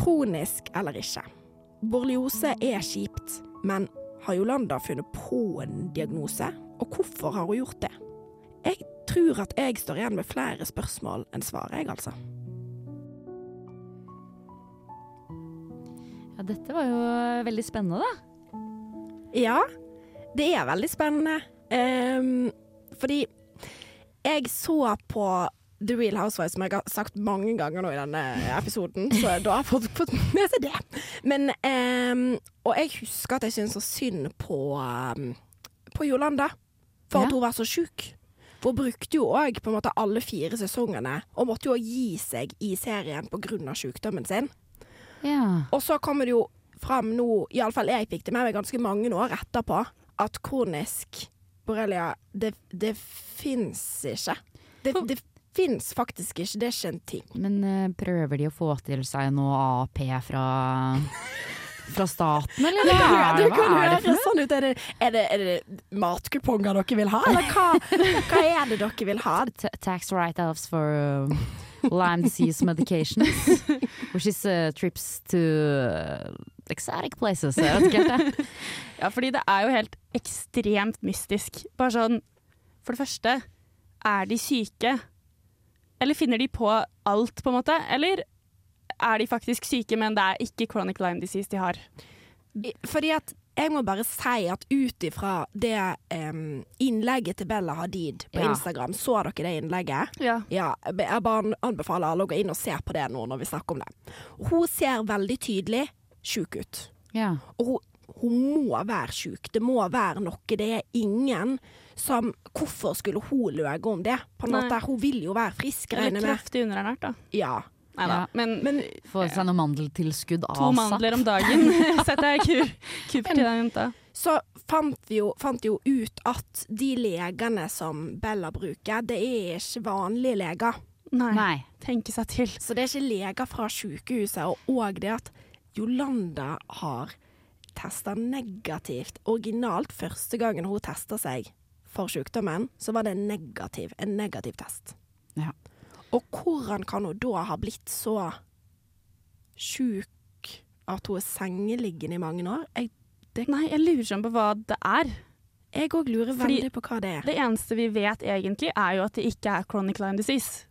Kronisk eller ikke. Borreliose er kjipt, men har Jolanda funnet på en diagnose, og hvorfor har hun gjort det? Jeg tror at jeg står igjen med flere spørsmål enn svar, jeg, altså. Ja, dette var jo veldig spennende, da. Ja, det er veldig spennende. Um, fordi jeg så på The Real Housewives, som jeg har sagt mange ganger nå i denne episoden, så da har jeg fått, med seg det. Men um, Og jeg husker at jeg syntes så synd på, um, på Jolanda, for at hun var så sjuk. For hun brukte jo òg alle fire sesongene, og måtte jo gi seg i serien pga. sykdommen sin. Ja. Og så kommer det jo fram nå, iallfall jeg fikk det med meg ganske mange år etterpå, at kronisk borrelia, det, det fins ikke. Det, det fins faktisk ikke, det er ikke en ting. Men uh, prøver de å få til seg noe AP fra, fra staten, eller er det det, kan noe? sånn ut. Er det, er, det, er det matkuponger dere vil ha, eller hva, hva er det dere vil ha? Ta- Tax write-offs for um, Lyme disease medications, which is uh, trips to uh, exotic places. Jeg vet ikke helt det. Ja, fordi det er jo helt ekstremt mystisk. Bare sånn For det første, er de syke? Eller finner de på alt, på en måte? Eller er de faktisk syke, men det er ikke chronic Lyme disease de har? Fordi at jeg må bare si at ut ifra det um, innlegget til Bella Hadid på Ja. Instagram, så dere det innlegget? Ja. Ja, jeg bare anbefaler alle å gå inn og se på det nå når vi snakker om det. Hun ser veldig tydelig sjuk ut. Ja. Og hun, hun må være sjuk. Det må være noe. Det er ingen som Hvorfor skulle hun løye om det? På en måte, Hun vil jo være frisk, Eller regner med. kraftig underernært, da. Ja. Nei da. Ja. Men, Men Få seg noe mandeltilskudd av to mandler om dagen setter jeg kur, kur til den jenta. så fant vi jo, fant jo ut at de legene som Bella bruker, det er ikke vanlige leger. Nei. Nei. Tenke seg til. Så det er ikke leger fra sykehuset. Og, òg det at Jolanda har testa negativt. Originalt første gangen hun testa seg for sykdommen, så var det negativ, en negativ test. Ja. Og hvordan kan hun da ha blitt så sjuk at hun er sengeliggende i mange år? Jeg Nei, jeg lurer sånn på hva det er. jeg òg lurer Fordi- veldig på hva det er. Det eneste vi vet egentlig, er jo at det ikke er chronic Lyme disease.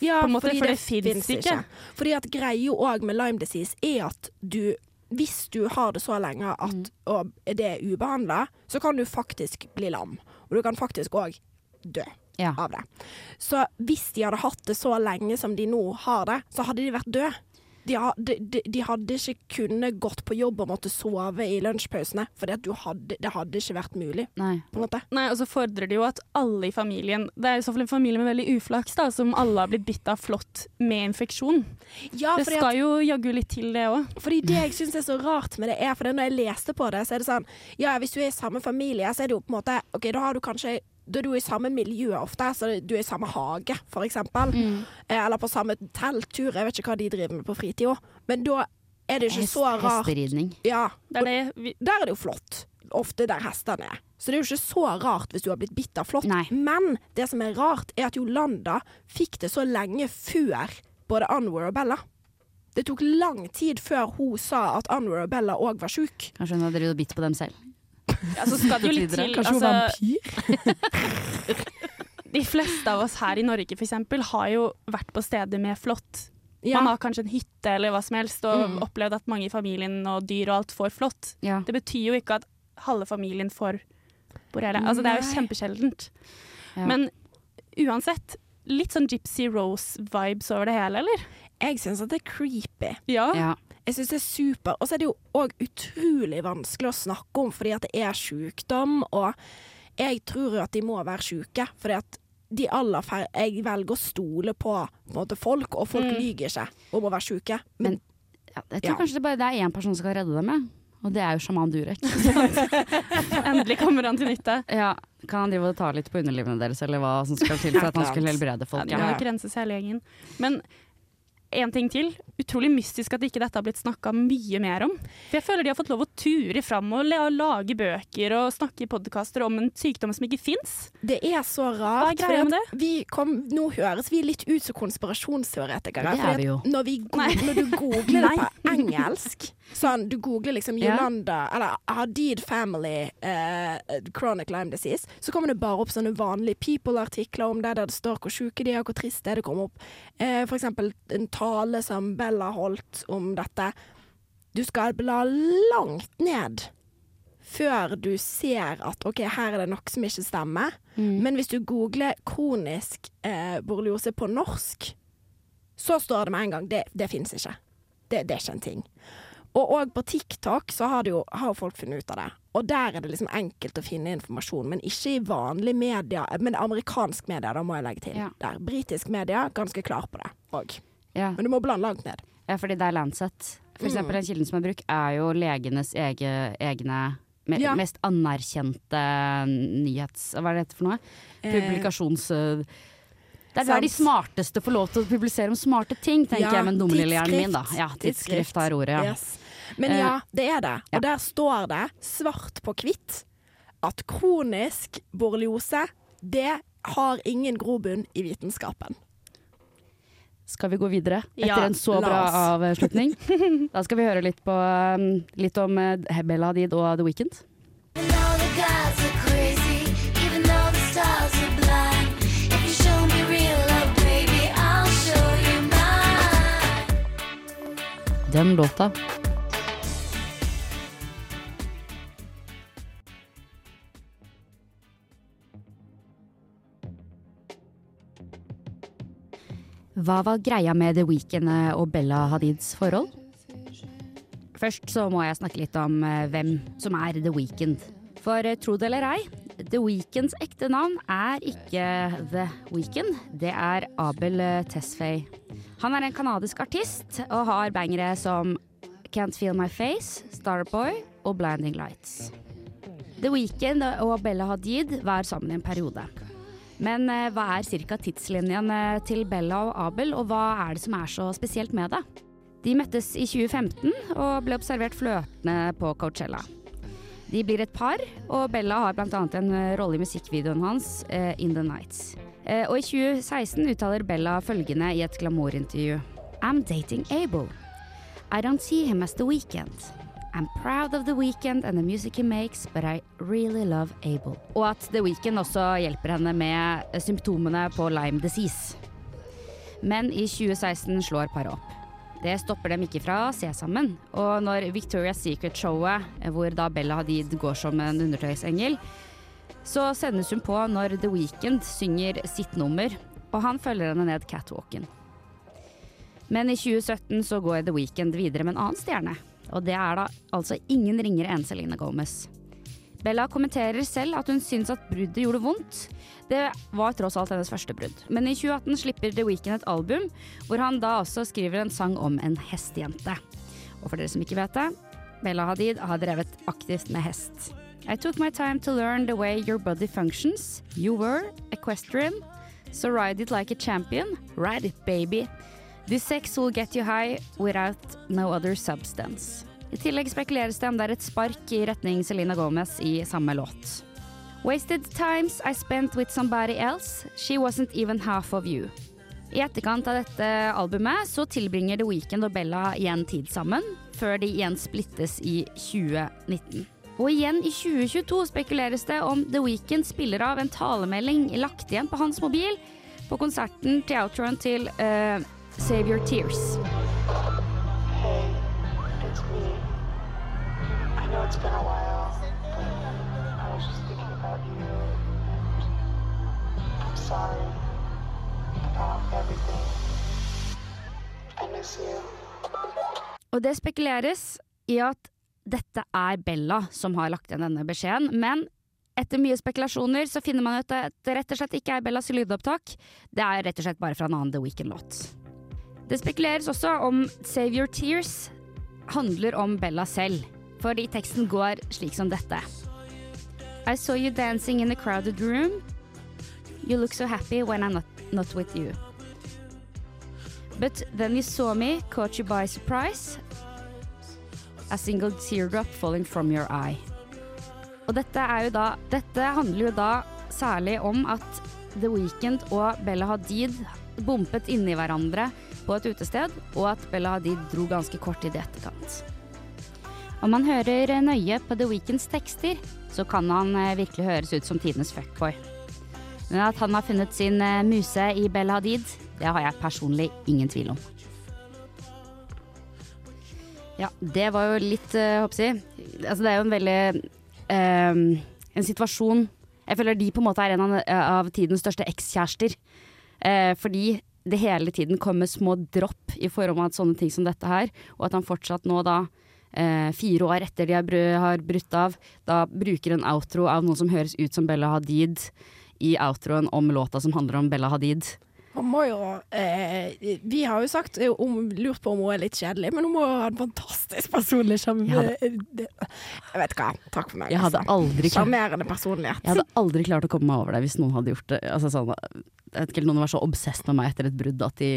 Ja, måte, for det, det finnes ikke. ikke. Fordi at greia òg med Lyme disease er at du hvis du har det så lenge at Mm. og det er ubehandla, så kan du faktisk bli lam. Og du kan faktisk òg dø Ja. av det. Så hvis de hadde hatt det så lenge som de nå har det, så hadde de vært døde. De, de, de, de hadde ikke kunnet gått på jobb og måtte sove i lunsjpausene, for det hadde ikke vært mulig. Nei. På en måte. Nei, og så fordrer det jo at alle i familien Det er i så fall en familie med veldig uflaks, da, som alle har blitt bitt av flått med infeksjon. Ja, det fordi skal at- jo jaggu litt til, det òg. Fordi det jeg syns er så rart med det, er for når jeg leste på det, så er det sånn Ja, hvis du er i samme familie, så er det jo på en måte OK, da har du kanskje da er du i samme miljø ofte, så du er i samme hage, eksempel. Mm. Eh, Eller på samme telttur. Jeg vet ikke hva de driver med på fritida. Men da er det ikke Hest- så rart. Hesteridning. Ja. Det er det vi Der er det jo flott. Ofte der hestene er. Så det er jo ikke så rart hvis du har blitt bitt av flått. Men det som er rart, er at Jolanda fikk det så lenge før både Anwar og Bella. Det tok lang tid før hun sa at Anwar og Bella òg var sjuk. Kanskje hun hadde bitt på dem selv. Ja, så skal det jo litt til. Kanskje hun altså- vampyr? De fleste av oss her i Norge eksempel, har jo vært på steder med flått. Ja. Man har kanskje en hytte eller hva som helst, og Mm. opplevd at mange i familien og dyr og alt får flått. Ja. Det betyr jo ikke at halve familien får borrelia. Altså, det er jo kjempesjeldent. Ja. Men uansett, litt sånn Gypsy Rose-vibes over det hele, eller? Jeg syns at det er creepy. Ja. Ja. Jeg syns det er super. Og så er det jo òg utrolig vanskelig å snakke om fordi at det er sykdom, og jeg tror jo at de må være syke, Fordi at de aller færre Jeg velger å stole på, på en måte, folk, og folk Mm. lyger ikke om å være syke. Men ja, jeg tror Ja. kanskje det bare det er én person som skal redde dem, ja. og det er jo sjaman Durek. Endelig kommer han til nytte. Ja, kan han drive og ta litt på underlivene deres, eller hva som skal til for at han skulle helbrede folk? Ja, ja. Men en ting til. Utrolig mystisk at ikke dette har blitt snakka mye mer om. For jeg føler de har fått lov å ture fram og lage bøker og snakke i podkaster om en sykdom som ikke fins. Det er så Hva er rart. med det? Vi kom, nå høres vi litt ut som konspirasjonsteoretikere. Det er vi jo. Når, vi go når du googler det på engelsk Sånn, du googler liksom Yolanda yeah. Eller Hadid family uh, chronic Lyme disease, så kommer det bare opp sånne vanlige People-artikler om det, der det står hvor sjuke de er, hvor trist det er. Det kommer opp uh, for eksempel en tale som Bella holdt om dette. Du skal bla langt ned før du ser at OK, her er det noe som ikke stemmer. Mm. Men hvis du googler kronisk eh, borreliose på norsk, så står det med en gang det, det fins ikke. Det, det er ikke en ting. Og òg på TikTok så har, jo, har folk funnet ut av det. Og der er det liksom enkelt å finne informasjon, men ikke i vanlig media. Men amerikansk media, da må jeg legge til. Ja. Der. Britisk media, ganske klar på det òg. Ja. Men du må blande langt ned. Ja, fordi det er Lancet. For eksempel den kilden som er brukt, er jo legenes egen, egne me, Ja. mest anerkjente nyhets... Hva er det dette for noe? Eh, Publikasjons... Det er der de smarteste får lov til å publisere om smarte ting, tenker Ja, jeg med dumlillehjernen min, da. Ja, tidsskrift har ordet, ja. Yes. Men Eh, ja, det er det. ja. Og der står det svart på hvitt at kronisk borreliose, det har ingen grobunn i vitenskapen. Skal vi gå videre etter Ja, en så bra avslutning? da skal vi høre litt, på, um, litt om uh, Bella Hadid og The Weeknd. Den låta. Hva var greia med The Weeknd og Bella Hadids forhold? Først så må jeg snakke litt om eh, hvem som er The Weeknd. For eh, tro det eller ei, The Weeknds ekte navn er ikke The Weeknd. Det er Abel eh, Tesfaye. Han er en kanadisk artist og har bangere som Can't Feel My Face, Starboy og Blinding Lights. The Weeknd og Bella Hadid var sammen i en periode. Men eh, hva er cirka tidslinjen eh, til Bella og Abel, og hva er det som er så spesielt med det? De møttes i 2015 og ble observert flørtende på Coachella. De blir et par, og Bella har bl.a. en eh, rolle i musikkvideoen hans, In The Nights. Og i 2016 uttaler Bella følgende i et glamourintervju. I'm dating Abel. I don't see him as The Weeknd. I'm proud of The Weeknd and the music he makes, but I really love Abel. Og at The Weeknd også hjelper henne med eh, symptomene på Lyme disease. Men i 2016 slår paret opp. Det stopper dem ikke fra å se sammen. Og når Victoria's Secret-showet, hvor da Bella Hadid går som en undertøysengel, så sendes hun på når The Weeknd synger sitt nummer, og han følger henne ned catwalken. Men i 2017 så går The Weeknd videre med en annen stjerne. Og det er da altså ingen ringere enn Celine Gomez. Bella kommenterer selv at hun syns at bruddet gjorde vondt. Det var tross alt hennes første brudd. Men i 2018 slipper The Weeknd et album, hvor han da også skriver en sang om en hestejente. Og for dere som ikke vet det, Bella Hadid har drevet aktivt med hest. I took my time to learn the way your body functions. You were equestrian, so ride it like a champion. Ride it, baby. This sex will get you high without no other substance. I tillegg spekuleres det om det er et spark i retning Selena Gomez i samme låt. Wasted times I spent with somebody else. She wasn't even half of you. I etterkant av dette albumet så tilbringer The Weeknd og Bella igjen tid sammen, før de igjen splittes i 2019. Og igjen i 2022 spekuleres det om The Weeknd spiller av en talemelding lagt igjen på hans mobil på konserten til outroen til eh, Save Your Tears. It's me. I know it's been a while. I was just thinking about you. I'm sorry about everything. I miss you. Og det spekuleres i at dette er Bella som har lagt igjen denne beskjeden, men etter mye spekulasjoner så finner man ut at det rett og slett ikke er Bellas lydopptak. Det er rett og slett bare fra en annen The Weekend-låt. Det spekuleres også om Save Your Tears handler om Bella selv, for teksten går slik som dette. I saw you dancing in a crowded room. You look so happy when I'm not, not with you. But then you saw me, caught you by surprise. A single teardrop falling from your eye. Og dette er jo da Dette handler jo da særlig om at The Weeknd og Bella Hadid bumpet inni hverandre på et utested, og at Bella Hadid dro ganske kort tid i etterkant. Om man hører nøye på The Weeknds tekster, så kan han eh, virkelig høres ut som tidenes fuckboy. Men at han har funnet sin eh, muse i Bella Hadid, det har jeg personlig ingen tvil om. Ja, det var jo litt, uh, håper jeg Altså, det er jo en veldig eh, En situasjon Jeg føler de på en måte er en av, av tidens største ekskjærester. Uh, fordi det hele tiden kommer små dropp i forhold til sånne ting som dette her, og at han fortsatt nå da eh, fire år etter de har, br har brutt av, da bruker en outro av noe som høres ut som Bella Hadid i outroen om låta som handler om Bella Hadid. Han må jo eh, Vi har jo sagt eh, om, lurt på om hun er litt kjedelig, men hun må ha en fantastisk personlig sjarm... Jeg eh, vet hva. Takk for meg. Jeg hadde altså. aldri Sjarmerende personlighet. Jeg hadde aldri klart å komme meg over det hvis noen hadde gjort det. Altså sånn, jeg vet ikke, Noen var så obsess med meg etter et brudd at de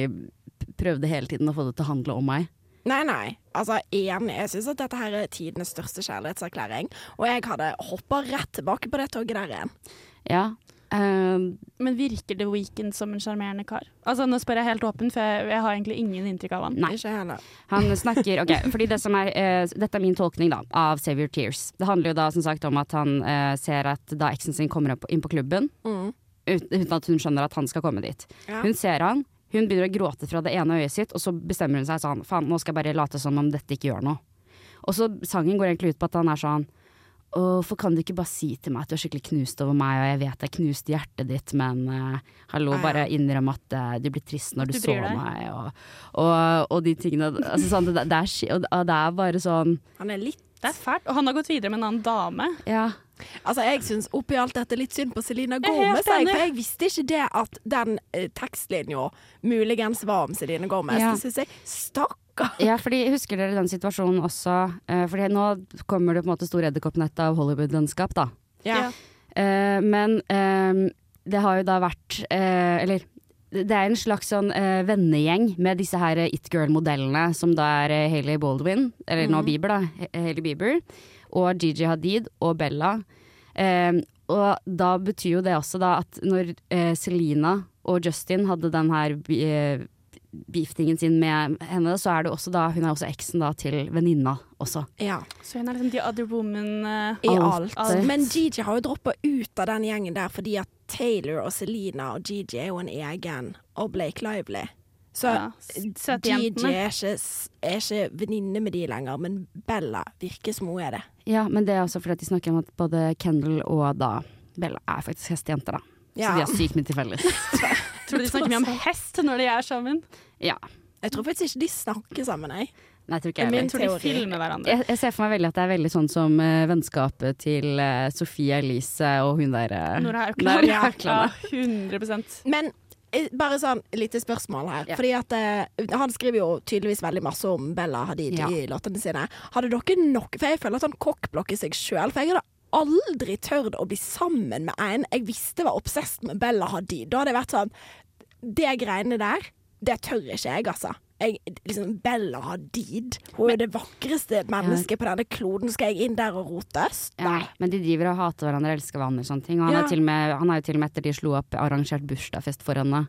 prøvde hele tiden å få det til å handle om meg. Nei, nei. Altså, enig. Jeg syns at dette her er tidenes største kjærlighetserklæring. Og jeg hadde hoppa rett tilbake på det toget der igjen. Ja. Eh, Men virker The Weeknd som en sjarmerende kar? Altså Nå spør jeg helt åpent, for jeg, jeg har egentlig ingen inntrykk av han. Nei. Ikke heller. Han snakker Ok, fordi det som er uh, Dette er min tolkning da av Save Your Tears. Det handler jo da som sagt om at han uh, ser at da eksen sin kommer opp, inn på klubben, Mm. ut- uten at hun skjønner at han skal komme dit. Ja. Hun ser han, hun begynner å gråte fra det ene øyet sitt, og så bestemmer hun seg sånn Faen, nå skal jeg bare late som om dette ikke gjør noe. Og så sangen går egentlig ut på at han er sånn Hvorfor kan du ikke bare si til meg at du er skikkelig knust over meg, og jeg vet jeg knuste hjertet ditt, men uh, hallo, ah, ja. bare innrøm at uh, du blir trist når du, Du så deg. meg, og, og, og de tingene altså, sånn, det, det, er, og det er bare sånn Han er litt Det er fælt. Og han har gått videre med en annen dame. Ja. Altså, jeg syns oppi alt dette litt synd på Selena er Gomez. Jeg, for jeg visste ikke det at den eh, tekstlinja muligens var om Selena Gomez. Ja. Det syns jeg Stakkar. Ja, fordi Husker dere den situasjonen også? Eh, fordi nå kommer det på en måte stor edderkoppnett av Hollywood-vennskap, da. Ja. Eh, men eh, det har jo da vært eh, Eller det er en slags sånn uh, vennegjeng med disse her It Girl-modellene, som da er uh, Hailey Baldwin, eller nå Mhm. Bieber, da. Hailey Bieber. Og Gigi Hadid og Bella. Uh, og da betyr jo det også da at når eh, Selena og Justin hadde den her beeftingen sin med henne, så er det også da Hun er også eksen da til venninna også. ja. Så hun er liksom the other woman uh, I Alt. alt. Men Gigi har jo droppa ut av den gjengen der fordi at Taylor og Selena og Gigi er jo en egen, og Blake Lively. Så Ja, søte Gigi er ikke, er ikke venninne med de lenger, men Bella virker som hun er det. Ja, men det er også fordi at de snakker om at både Kendal og da Bella er faktisk hestejenter, da. Ja. Så de har sykt mye til felles. Tror du de snakker mye om hest når de er sammen? Ja. Jeg tror faktisk ikke de snakker sammen, jeg. Nei, jeg tror ikke jeg Min heller. Tror de filmer hverandre? Jeg, jeg ser for meg veldig at det er veldig sånn som uh, vennskapet til uh, Sofie Elise og hun der uh, Nora Haukeland. Ja, Ja, Haukeland. 100 Men bare sånn lite spørsmål her. Ja. Fordi at Han skriver jo tydeligvis veldig masse om Bella Hadid Ja. i låtene sine. Hadde dere nok For jeg føler at han kokkblokker seg sjøl. For jeg hadde aldri tørt å bli sammen med en jeg visste var obsessed med Bella Hadid. Da hadde jeg vært sånn Det greiene der, det tør ikke jeg, altså. Jeg, liksom Bella Hadid. Hun er det vakreste mennesket på denne kloden. Skal jeg inn der og rotes? Ja, men de driver og hater hverandre, elsker hverandre og sånne ting. Og han, Ja. er til med, han har jo til og med etter de slo opp arrangert bursdagsfest for henne.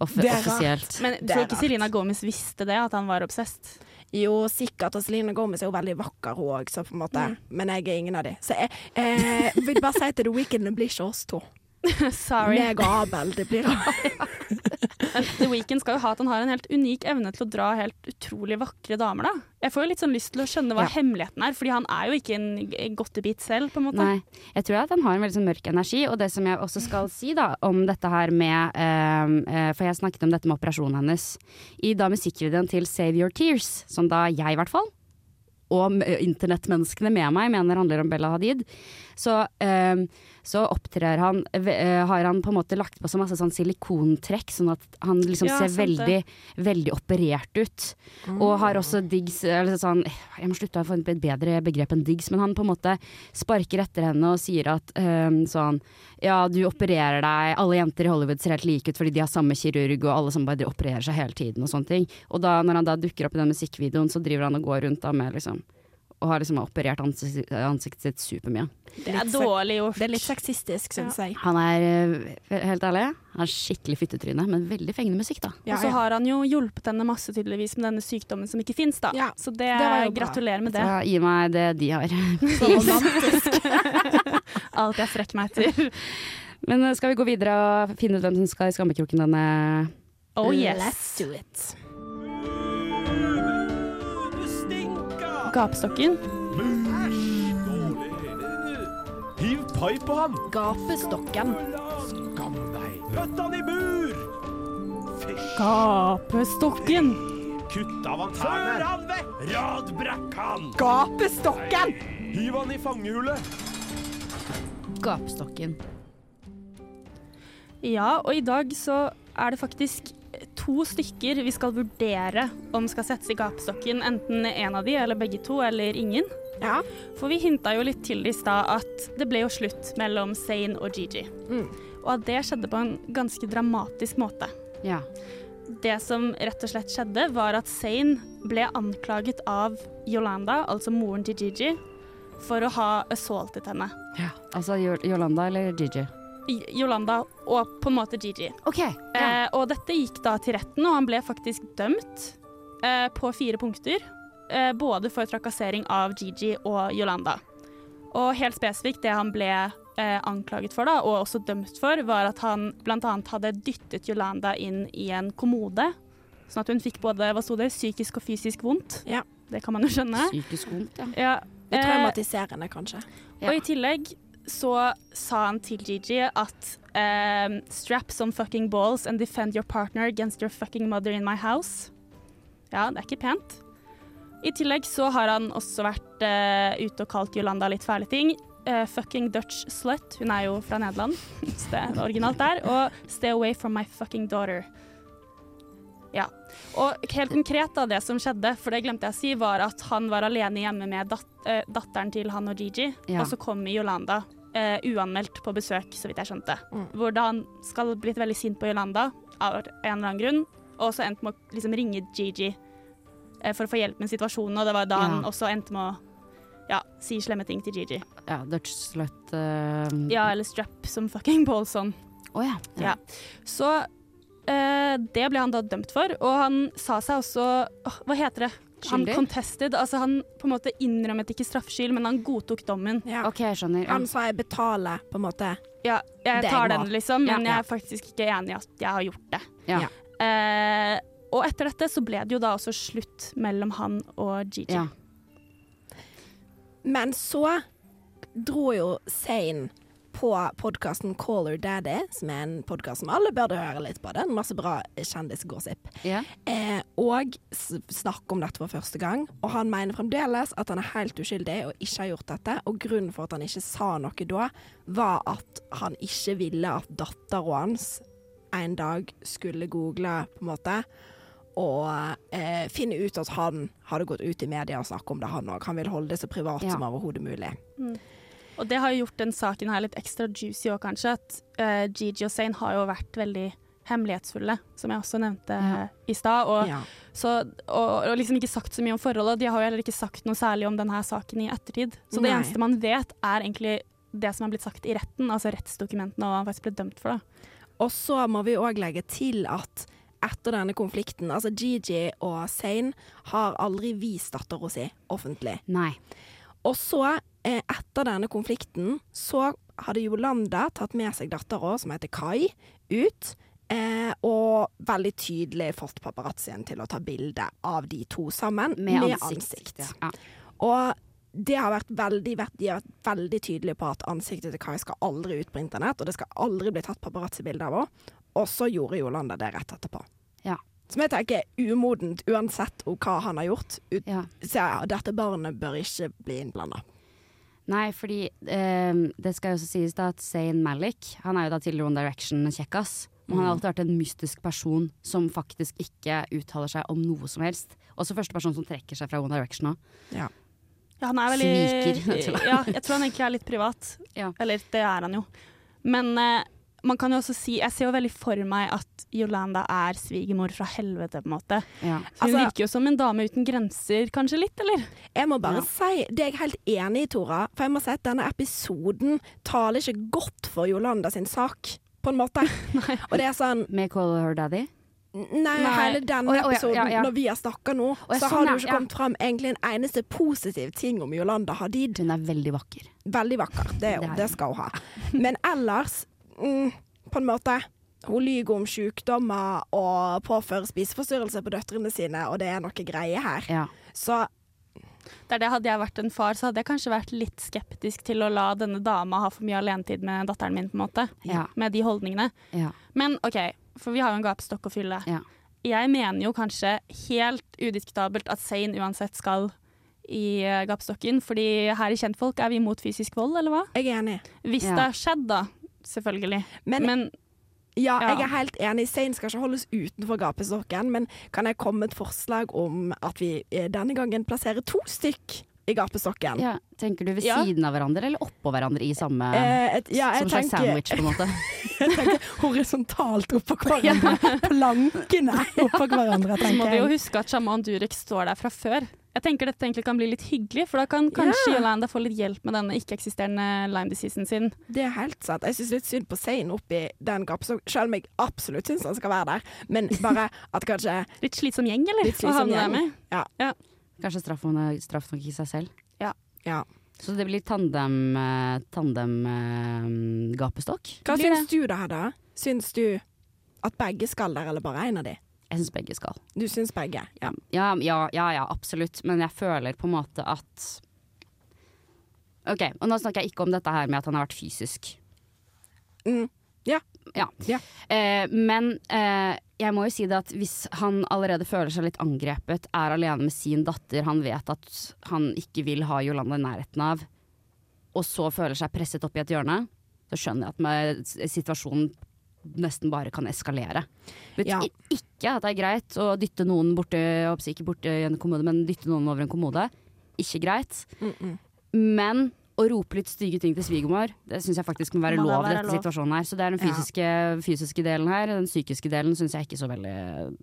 Off er offisielt. Men tror er ikke. Selena Gomez visste det, at han var obsessed? Jo, sikkert. Og Celine Gomez er jo veldig vakker, hun òg, så på en måte. Men jeg er ingen av de. Så jeg eh, vil bare si til The Weekend, det blir ikke oss to. Sorry. Meg og Abel. Det blir Men The Weeknd skal jo ha at han har en helt unik evne til å dra helt utrolig vakre damer, da. Jeg får jo litt sånn lyst til å skjønne hva Ja. hemmeligheten er, fordi han er jo ikke en godtebit selv, på en måte. Nei, jeg tror at han har en veldig sånn mørk energi, og det som jeg også skal si da, om dette her med eh, For jeg snakket om dette med operasjonen hennes i da musikkvideoen til Save Your Tears, som da jeg i hvert fall, og internettmenneskene med meg mener handler om Bella Hadid, så, ehm, så opptrer han eh, Har han på en måte lagt på så masse sånn silikontrekk, sånn at han liksom Ja, ser veldig, veldig operert ut. Og har også digs eller sånn, Jeg må slutte å få et bedre begrep enn digs, men han på en måte sparker etter henne og sier at ehm, sånn Ja, du opererer deg, alle jenter i Hollywood ser helt like ut fordi de har samme kirurg, og alle som bare opererer seg hele tiden og sånne ting. Og da, når han da dukker opp i den musikkvideoen, så driver han og går rundt da med liksom Og har liksom operert ansiktet, ansiktet sitt supermye. Det er dårlig gjort. Det er litt sexistisk, syns jeg. Han er, eh, helt ærlig, han er skikkelig fittetryne, men veldig fengende musikk, da. Ja, og så ja. har han jo hjulpet henne masse tydeligvis med denne sykdommen som ikke fins, da. Ja, så det, det gratulerer med det. Så gi meg det de har. Så romantisk. Alt jeg frekker meg etter. Men eh, skal vi gå videre og finne ut hvem som skal i skammekroken denne Oh yes. Let's do it. Gapestokken. Hiv pai på han! Gapestokken. Skam deg! Pøtt han i bur! Fysj! Gapestokken. Kutt av han tærne! Før han vekk! Radbrekk han! Gapestokken! Hiv han i fangehullet! gapestokken? Ja, og i dag så er det faktisk to stykker vi skal vurdere om skal settes i gapestokken. Enten en av de, eller begge to, eller ingen. Ja. For vi hinta jo litt til i stad at det ble jo slutt mellom Zain og Gigi. Mm. Og at det skjedde på en ganske dramatisk måte. Ja. Det som rett og slett skjedde, var at Zain ble anklaget av Yolanda, altså moren til Gigi, for å ha assaultet henne. Altså Yolanda eller Gigi? Yolanda og på en måte Gigi. Okay, Eh, og dette gikk da til retten, og han ble faktisk dømt eh, på fire punkter. Eh, både for trakassering av Gigi og Yolanda. Og helt spesifikt det han ble eh, anklaget for, da, og også dømt for, var at han bl.a. hadde dyttet Yolanda inn i en kommode. Sånn at hun fikk både hva sto det, psykisk og fysisk vondt. Ja. Det kan man jo skjønne. Psykisk vondt, ja. Ja, Det traumatiserende, kanskje. og i tillegg så sa han til Gigi at ehm, strap some fucking balls and defend your partner against your fucking mother in my house. Ja, det er ikke pent. I tillegg så har han også vært uh, ute og kalt Jolanda litt fæle ting. Uh, fucking Dutch slut. Hun er jo fra Nederland, så det er originalt der. Og stay away from my fucking daughter. Ja. Og helt konkret av det som skjedde, for det glemte jeg å si, var at han var alene hjemme med dat eh, datteren til han og Gigi, Ja. og så kommer Yolanda eh, uanmeldt på besøk, så vidt jeg skjønte. Mm. Hvor da han skal blitt veldig sint på Yolanda av en eller annen grunn, og så endte med å liksom ringe Gigi eh, for å få hjelp med situasjonen, og det var da han også endte med å ja, si slemme ting til Gigi. Ja, Dutch slut uh... Ja, eller strap som fucking Paulson. Oh, ja. Ja. Så eh, det ble han da dømt for, og han sa seg også oh, Hva heter det? Han contested. Altså han på en måte innrømmet ikke straffskyld, men han godtok dommen. Ja. OK, jeg skjønner. Ja. Han sa jeg betaler, på en måte. Ja, jeg Det tar den, liksom, men Ja, ja. jeg er faktisk ikke enig i at jeg har gjort det. Ja. Eh, og etter dette så ble det jo da også slutt mellom han og Gigi. Ja. Men så dro jo Zain på podkasten Caller Daddy, som er en podkast som alle burde høre litt på. Det er masse bra kjendisgossip. Yeah. Eh, og snakke om dette for første gang. Og han mener fremdeles at han er helt uskyldig og ikke har gjort dette. Og grunnen for at han ikke sa noe da, var at han ikke ville at dattera hans en dag skulle google, på en måte. Og eh, finne ut at han hadde gått ut i media og snakket om det, han òg. Han vil holde det så privat Ja. som overhodet mulig. Mm. Og det har gjort den saken her litt ekstra juicy òg, kanskje. At uh, Gigi og Zain har jo vært veldig hemmelighetsfulle, som jeg også nevnte Ja. i stad. Og, Ja. og, og liksom ikke sagt så mye om forholdet. De har jo heller ikke sagt noe særlig om denne saken i ettertid. Så det Nei. eneste man vet, er egentlig det som er blitt sagt i retten, altså rettsdokumentene og hva han faktisk ble dømt for. da. Og så må vi òg legge til at etter denne konflikten Altså Gigi og Zain har aldri vist dattera si offentlig. Nei. Og så, etter denne konflikten, så hadde Jolanda tatt med seg dattera, som heter Kai, ut. Eh, og veldig tydelig fått paparazzien til å ta bilde av de to sammen Med, med, ansikt. ansikt. Ja. Og det har vært veldig, de har vært veldig tydelige på at ansiktet til Kai skal aldri ut på internett, og det skal aldri bli tatt paparazzi-bilde av henne. Og så gjorde Jolanda det rett etterpå. Ja. Som jeg tenker er umodent, uansett hva han har gjort. Ut, Ja. Så dette barnet bør ikke bli innblanda. Nei, fordi eh, det skal jo også sies da at Zayn Malik, han er jo da tidligere One Direction-kjekkas. Og han har alltid vært en mystisk person som faktisk ikke uttaler seg om noe som helst. Også første person som trekker seg fra One Direction òg. Ja. Ja, han er veldig Sviker. ja, jeg tror han egentlig er litt privat. Ja. Eller det er han jo. Men eh, man kan jo også si Jeg ser jo veldig for meg at Yolanda er svigermor fra helvete, på en måte. Ja. Hun Altså- virker jo som en dame uten grenser, kanskje litt, eller? Jeg må bare Ja. si det er jeg helt enig i, Tora. For jeg må si at denne episoden taler ikke godt for Jolanda sin sak, på en måte. Og det er sånn Med Call Her Daddy. Nei, Nei. hele denne ja, å, ja, episoden, ja, ja. når vi har snakka nå, ja, så sånn, har det jo ikke ja. kommet fram egentlig en eneste positiv ting om Jolanda Hadid. Hun er veldig vakker. Veldig vakker, det, er Det er det skal hun ha. Men ellers, mm, på en måte Hun lyver om sykdommer og påfører spiseforstyrrelser på døtrene sine, og det er noe greie her. Ja. Så Det er det, Hadde jeg vært en far, så hadde jeg kanskje vært litt skeptisk til å la denne dama ha for mye alenetid med datteren min, på en måte. Ja. Med de holdningene. Ja. Men OK, for vi har jo en gapestokk å fylle. Ja. Jeg mener jo kanskje helt udiskutabelt at Zain uansett skal i uh, gapestokken, fordi her i Kjentfolk er vi imot fysisk vold, eller hva? jeg er enig. Hvis Ja. det har skjedd, da. Selvfølgelig. Men, Men ja, ja. jeg er helt enig. Sein skal ikke holdes utenfor gapestokken, men kan jeg komme med et forslag om at vi eh, denne gangen plasserer to stykk i gapestokken? Ja. Tenker du ved Ja. siden av hverandre eller oppå hverandre i samme Eh, et, ja, jeg Som en slags sandwich, på en måte? jeg tenker horisontalt oppå hverandre. Plankene oppå hverandre, så må tenker vi jo huske at Shaman Durek står der fra før. Jeg tenker dette egentlig kan bli litt hyggelig, for da kan kanskje Ja. Yolanda få litt hjelp med denne ikke-eksisterende Lime diseasen sin. Det er helt sant. Jeg syns litt synd på Zain oppi den gapestokken, selv om jeg absolutt syns han skal være der. Men bare at kanskje Litt slitsom gjeng, eller? Litt slitsom gjeng. med. Ja. Kanskje straff nok straff nok i seg selv? ja. Så det blir tandem-gapestokk? tandem eh, gapestokk? Hva syns du da, Hedda? Syns du at begge skal der, eller bare én av de? Jeg syns begge skal. Du syns begge? Ja. Ja, ja, ja, ja, absolutt. Men jeg føler på en måte at OK, og nå snakker jeg ikke om dette her med at han har vært fysisk. Mm. Ja. Ja. Ja. Eh, men eh, jeg må jo si det at hvis han allerede føler seg litt angrepet, er alene med sin datter, han vet at han ikke vil ha Jolanda i nærheten av, og så føler seg presset opp i et hjørne, så skjønner jeg at med situasjonen nesten bare kan eskalere. Vet, Ja. Ikke at det er greit å dytte noen borte, ikke borte i en kommode, men dytte noen over en kommode. Ikke greit. Mm -mm. Men å rope litt stygge ting til svigermor, det syns jeg faktisk må være Må lov i dette lov? situasjonen her. Så det er den Ja. fysiske, fysiske delen her. Den psykiske delen syns jeg ikke så veldig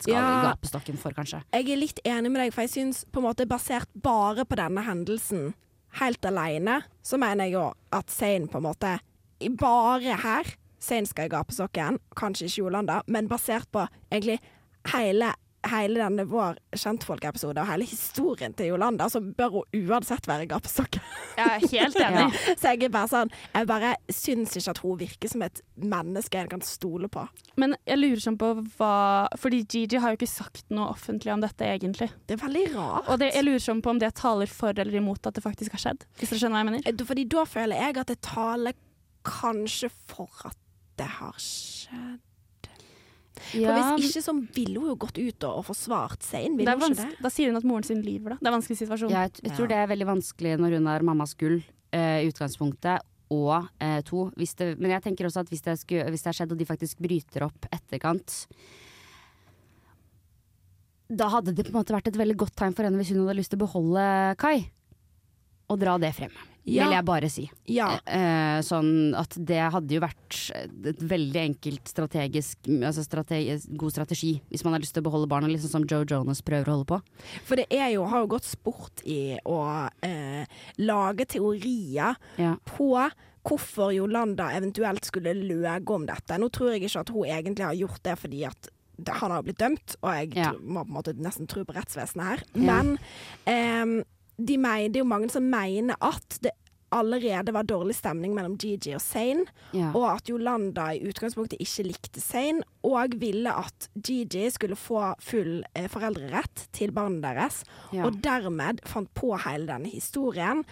skal Ja. gapestokken for, kanskje. Jeg er litt enig med deg, for jeg syns på en måte basert bare på denne hendelsen, helt alene, så mener jeg jo at Zain på en måte Bare her Gapestokken, kanskje ikke Jolanda, men basert på egentlig hele hele denne vår kjentfolkepisode og hele historien til Jolanda, så bør hun uansett være gapestokke. Jeg er helt enig. Så jeg er bare sånn Jeg bare syns ikke at hun virker som et menneske en kan stole på. Men jeg lurer sånn på hva Fordi Gigi har jo ikke sagt noe offentlig om dette, egentlig. Det er veldig rart. Og det, jeg lurer sånn på om det taler for eller imot at det faktisk har skjedd. Hvis dere skjønner hva jeg mener? Eh, Fordi da føler jeg at det taler kanskje for at det har skjedd. For hvis ikke så ville hun jo gått ut og, forsvart. Det er hun ikke det? Da sier hun at moren sin lyver, da. Det er en vanskelig situasjon. jeg, jeg tror det er veldig vanskelig når hun er mammas gull eh, i utgangspunktet. Og eh, to, hvis det, men jeg tenker også at hvis det, skulle, hvis det har skjedd og de faktisk bryter opp etterkant Da hadde det på en måte vært et veldig godt tegn for henne hvis hun hadde lyst til å beholde Kai. Og dra det frem, Ja. vil jeg bare si. Ja. Eh, sånn at det hadde jo vært et veldig enkelt strategisk altså strategisk, god strategi hvis man har lyst til å beholde barna, liksom som Joe Jonas prøver å holde på. For det er jo, har jo gått sport i å eh, lage teorier Ja. på hvorfor Jolanda eventuelt skulle løye om dette. Nå tror jeg ikke at hun egentlig har gjort det fordi at han har jo blitt dømt, og jeg Ja. må på en måte nesten tro på rettsvesenet her. Men ehm, de mener, det er jo mange som mener at det allerede var dårlig stemning mellom Gigi og Zain, Ja. og at Jolanda i utgangspunktet ikke likte Zain, og ville at Gigi skulle få full eh, foreldrerett til barnet deres, Ja. og dermed fant på hele denne historien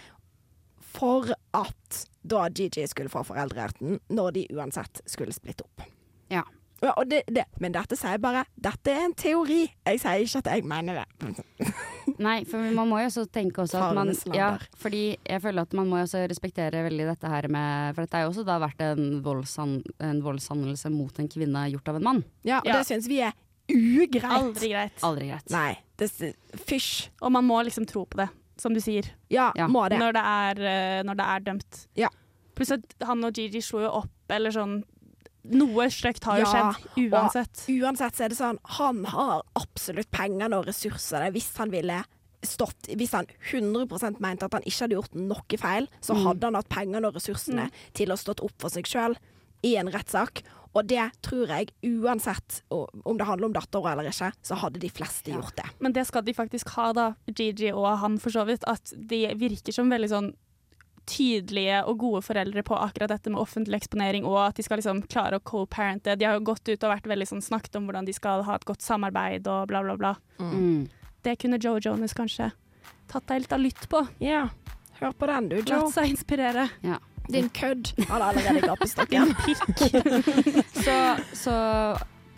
for at da Gigi skulle få foreldreretten når de uansett skulle splitte opp. Ja. Ja, og det, det, men dette sier jeg bare Dette er en teori. Jeg sier ikke at jeg mener det. Nei, for man må jo også tenke også at man ja, Fordi jeg føler at man må jo også respektere veldig dette her med For dette er jo også da vært en, voldsan, en voldshandelse mot en kvinne gjort av en mann. Ja, og Ja. det syns vi er ugreit. Aldri greit. Aldri greit. Nei. Det, fysj. Og man må liksom tro på det, som du sier. Ja, Ja. må det. Når det er, eh, når det er dømt. Ja. Pluss at han og Gigi slo jo opp, eller sånn Noe slikt har jo Ja, skjedd, uansett. Uansett så er det sånn Han har absolutt pengene og ressursene hvis han ville stått Hvis han 100% mente at han ikke hadde gjort noe feil, så Mm. hadde han hatt pengene og ressursene til å stått opp for seg sjøl i en rettssak. Og det tror jeg, uansett om det handler om dattera eller ikke, så hadde de fleste gjort det. Men det skal de faktisk ha, da, Gigi og han for så vidt. At de virker som veldig sånn tydelige og gode foreldre på akkurat dette med offentlig eksponering, og at de skal liksom klare å co-parente. De har jo gått ut og vært veldig sånn snakket om hvordan de skal ha et godt samarbeid og bla, bla, bla. Mm. Det kunne Joe Jonas kanskje tatt deg litt av lytt på. Ja, hør på den du, Joe. Latt seg inspirere. Ja. Din kødd. Han har allerede gapestokken. Så, så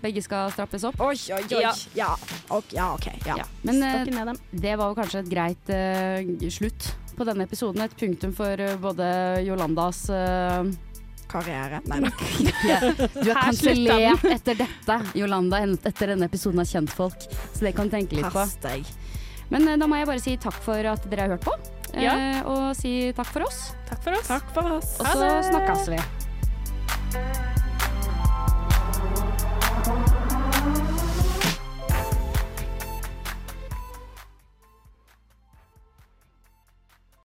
begge skal strappes opp. Oi, oi, oi. Ja. Ja, ok. Ja, ok. Ja. Men dem. det var jo kanskje et greit uh, slutt på denne episoden. Et punktum for eh, både Jolandas uh, Karriere. Nei, nei. Du er kansellert etter dette, Jolanda, etter denne episoden av Kjentfolk. Så det kan du tenke litt på. Men eh, da må jeg bare si takk for at dere har hørt på. Ja. Eh, og si takk for oss. Takk for oss. Takk for oss. Og så snakkes vi.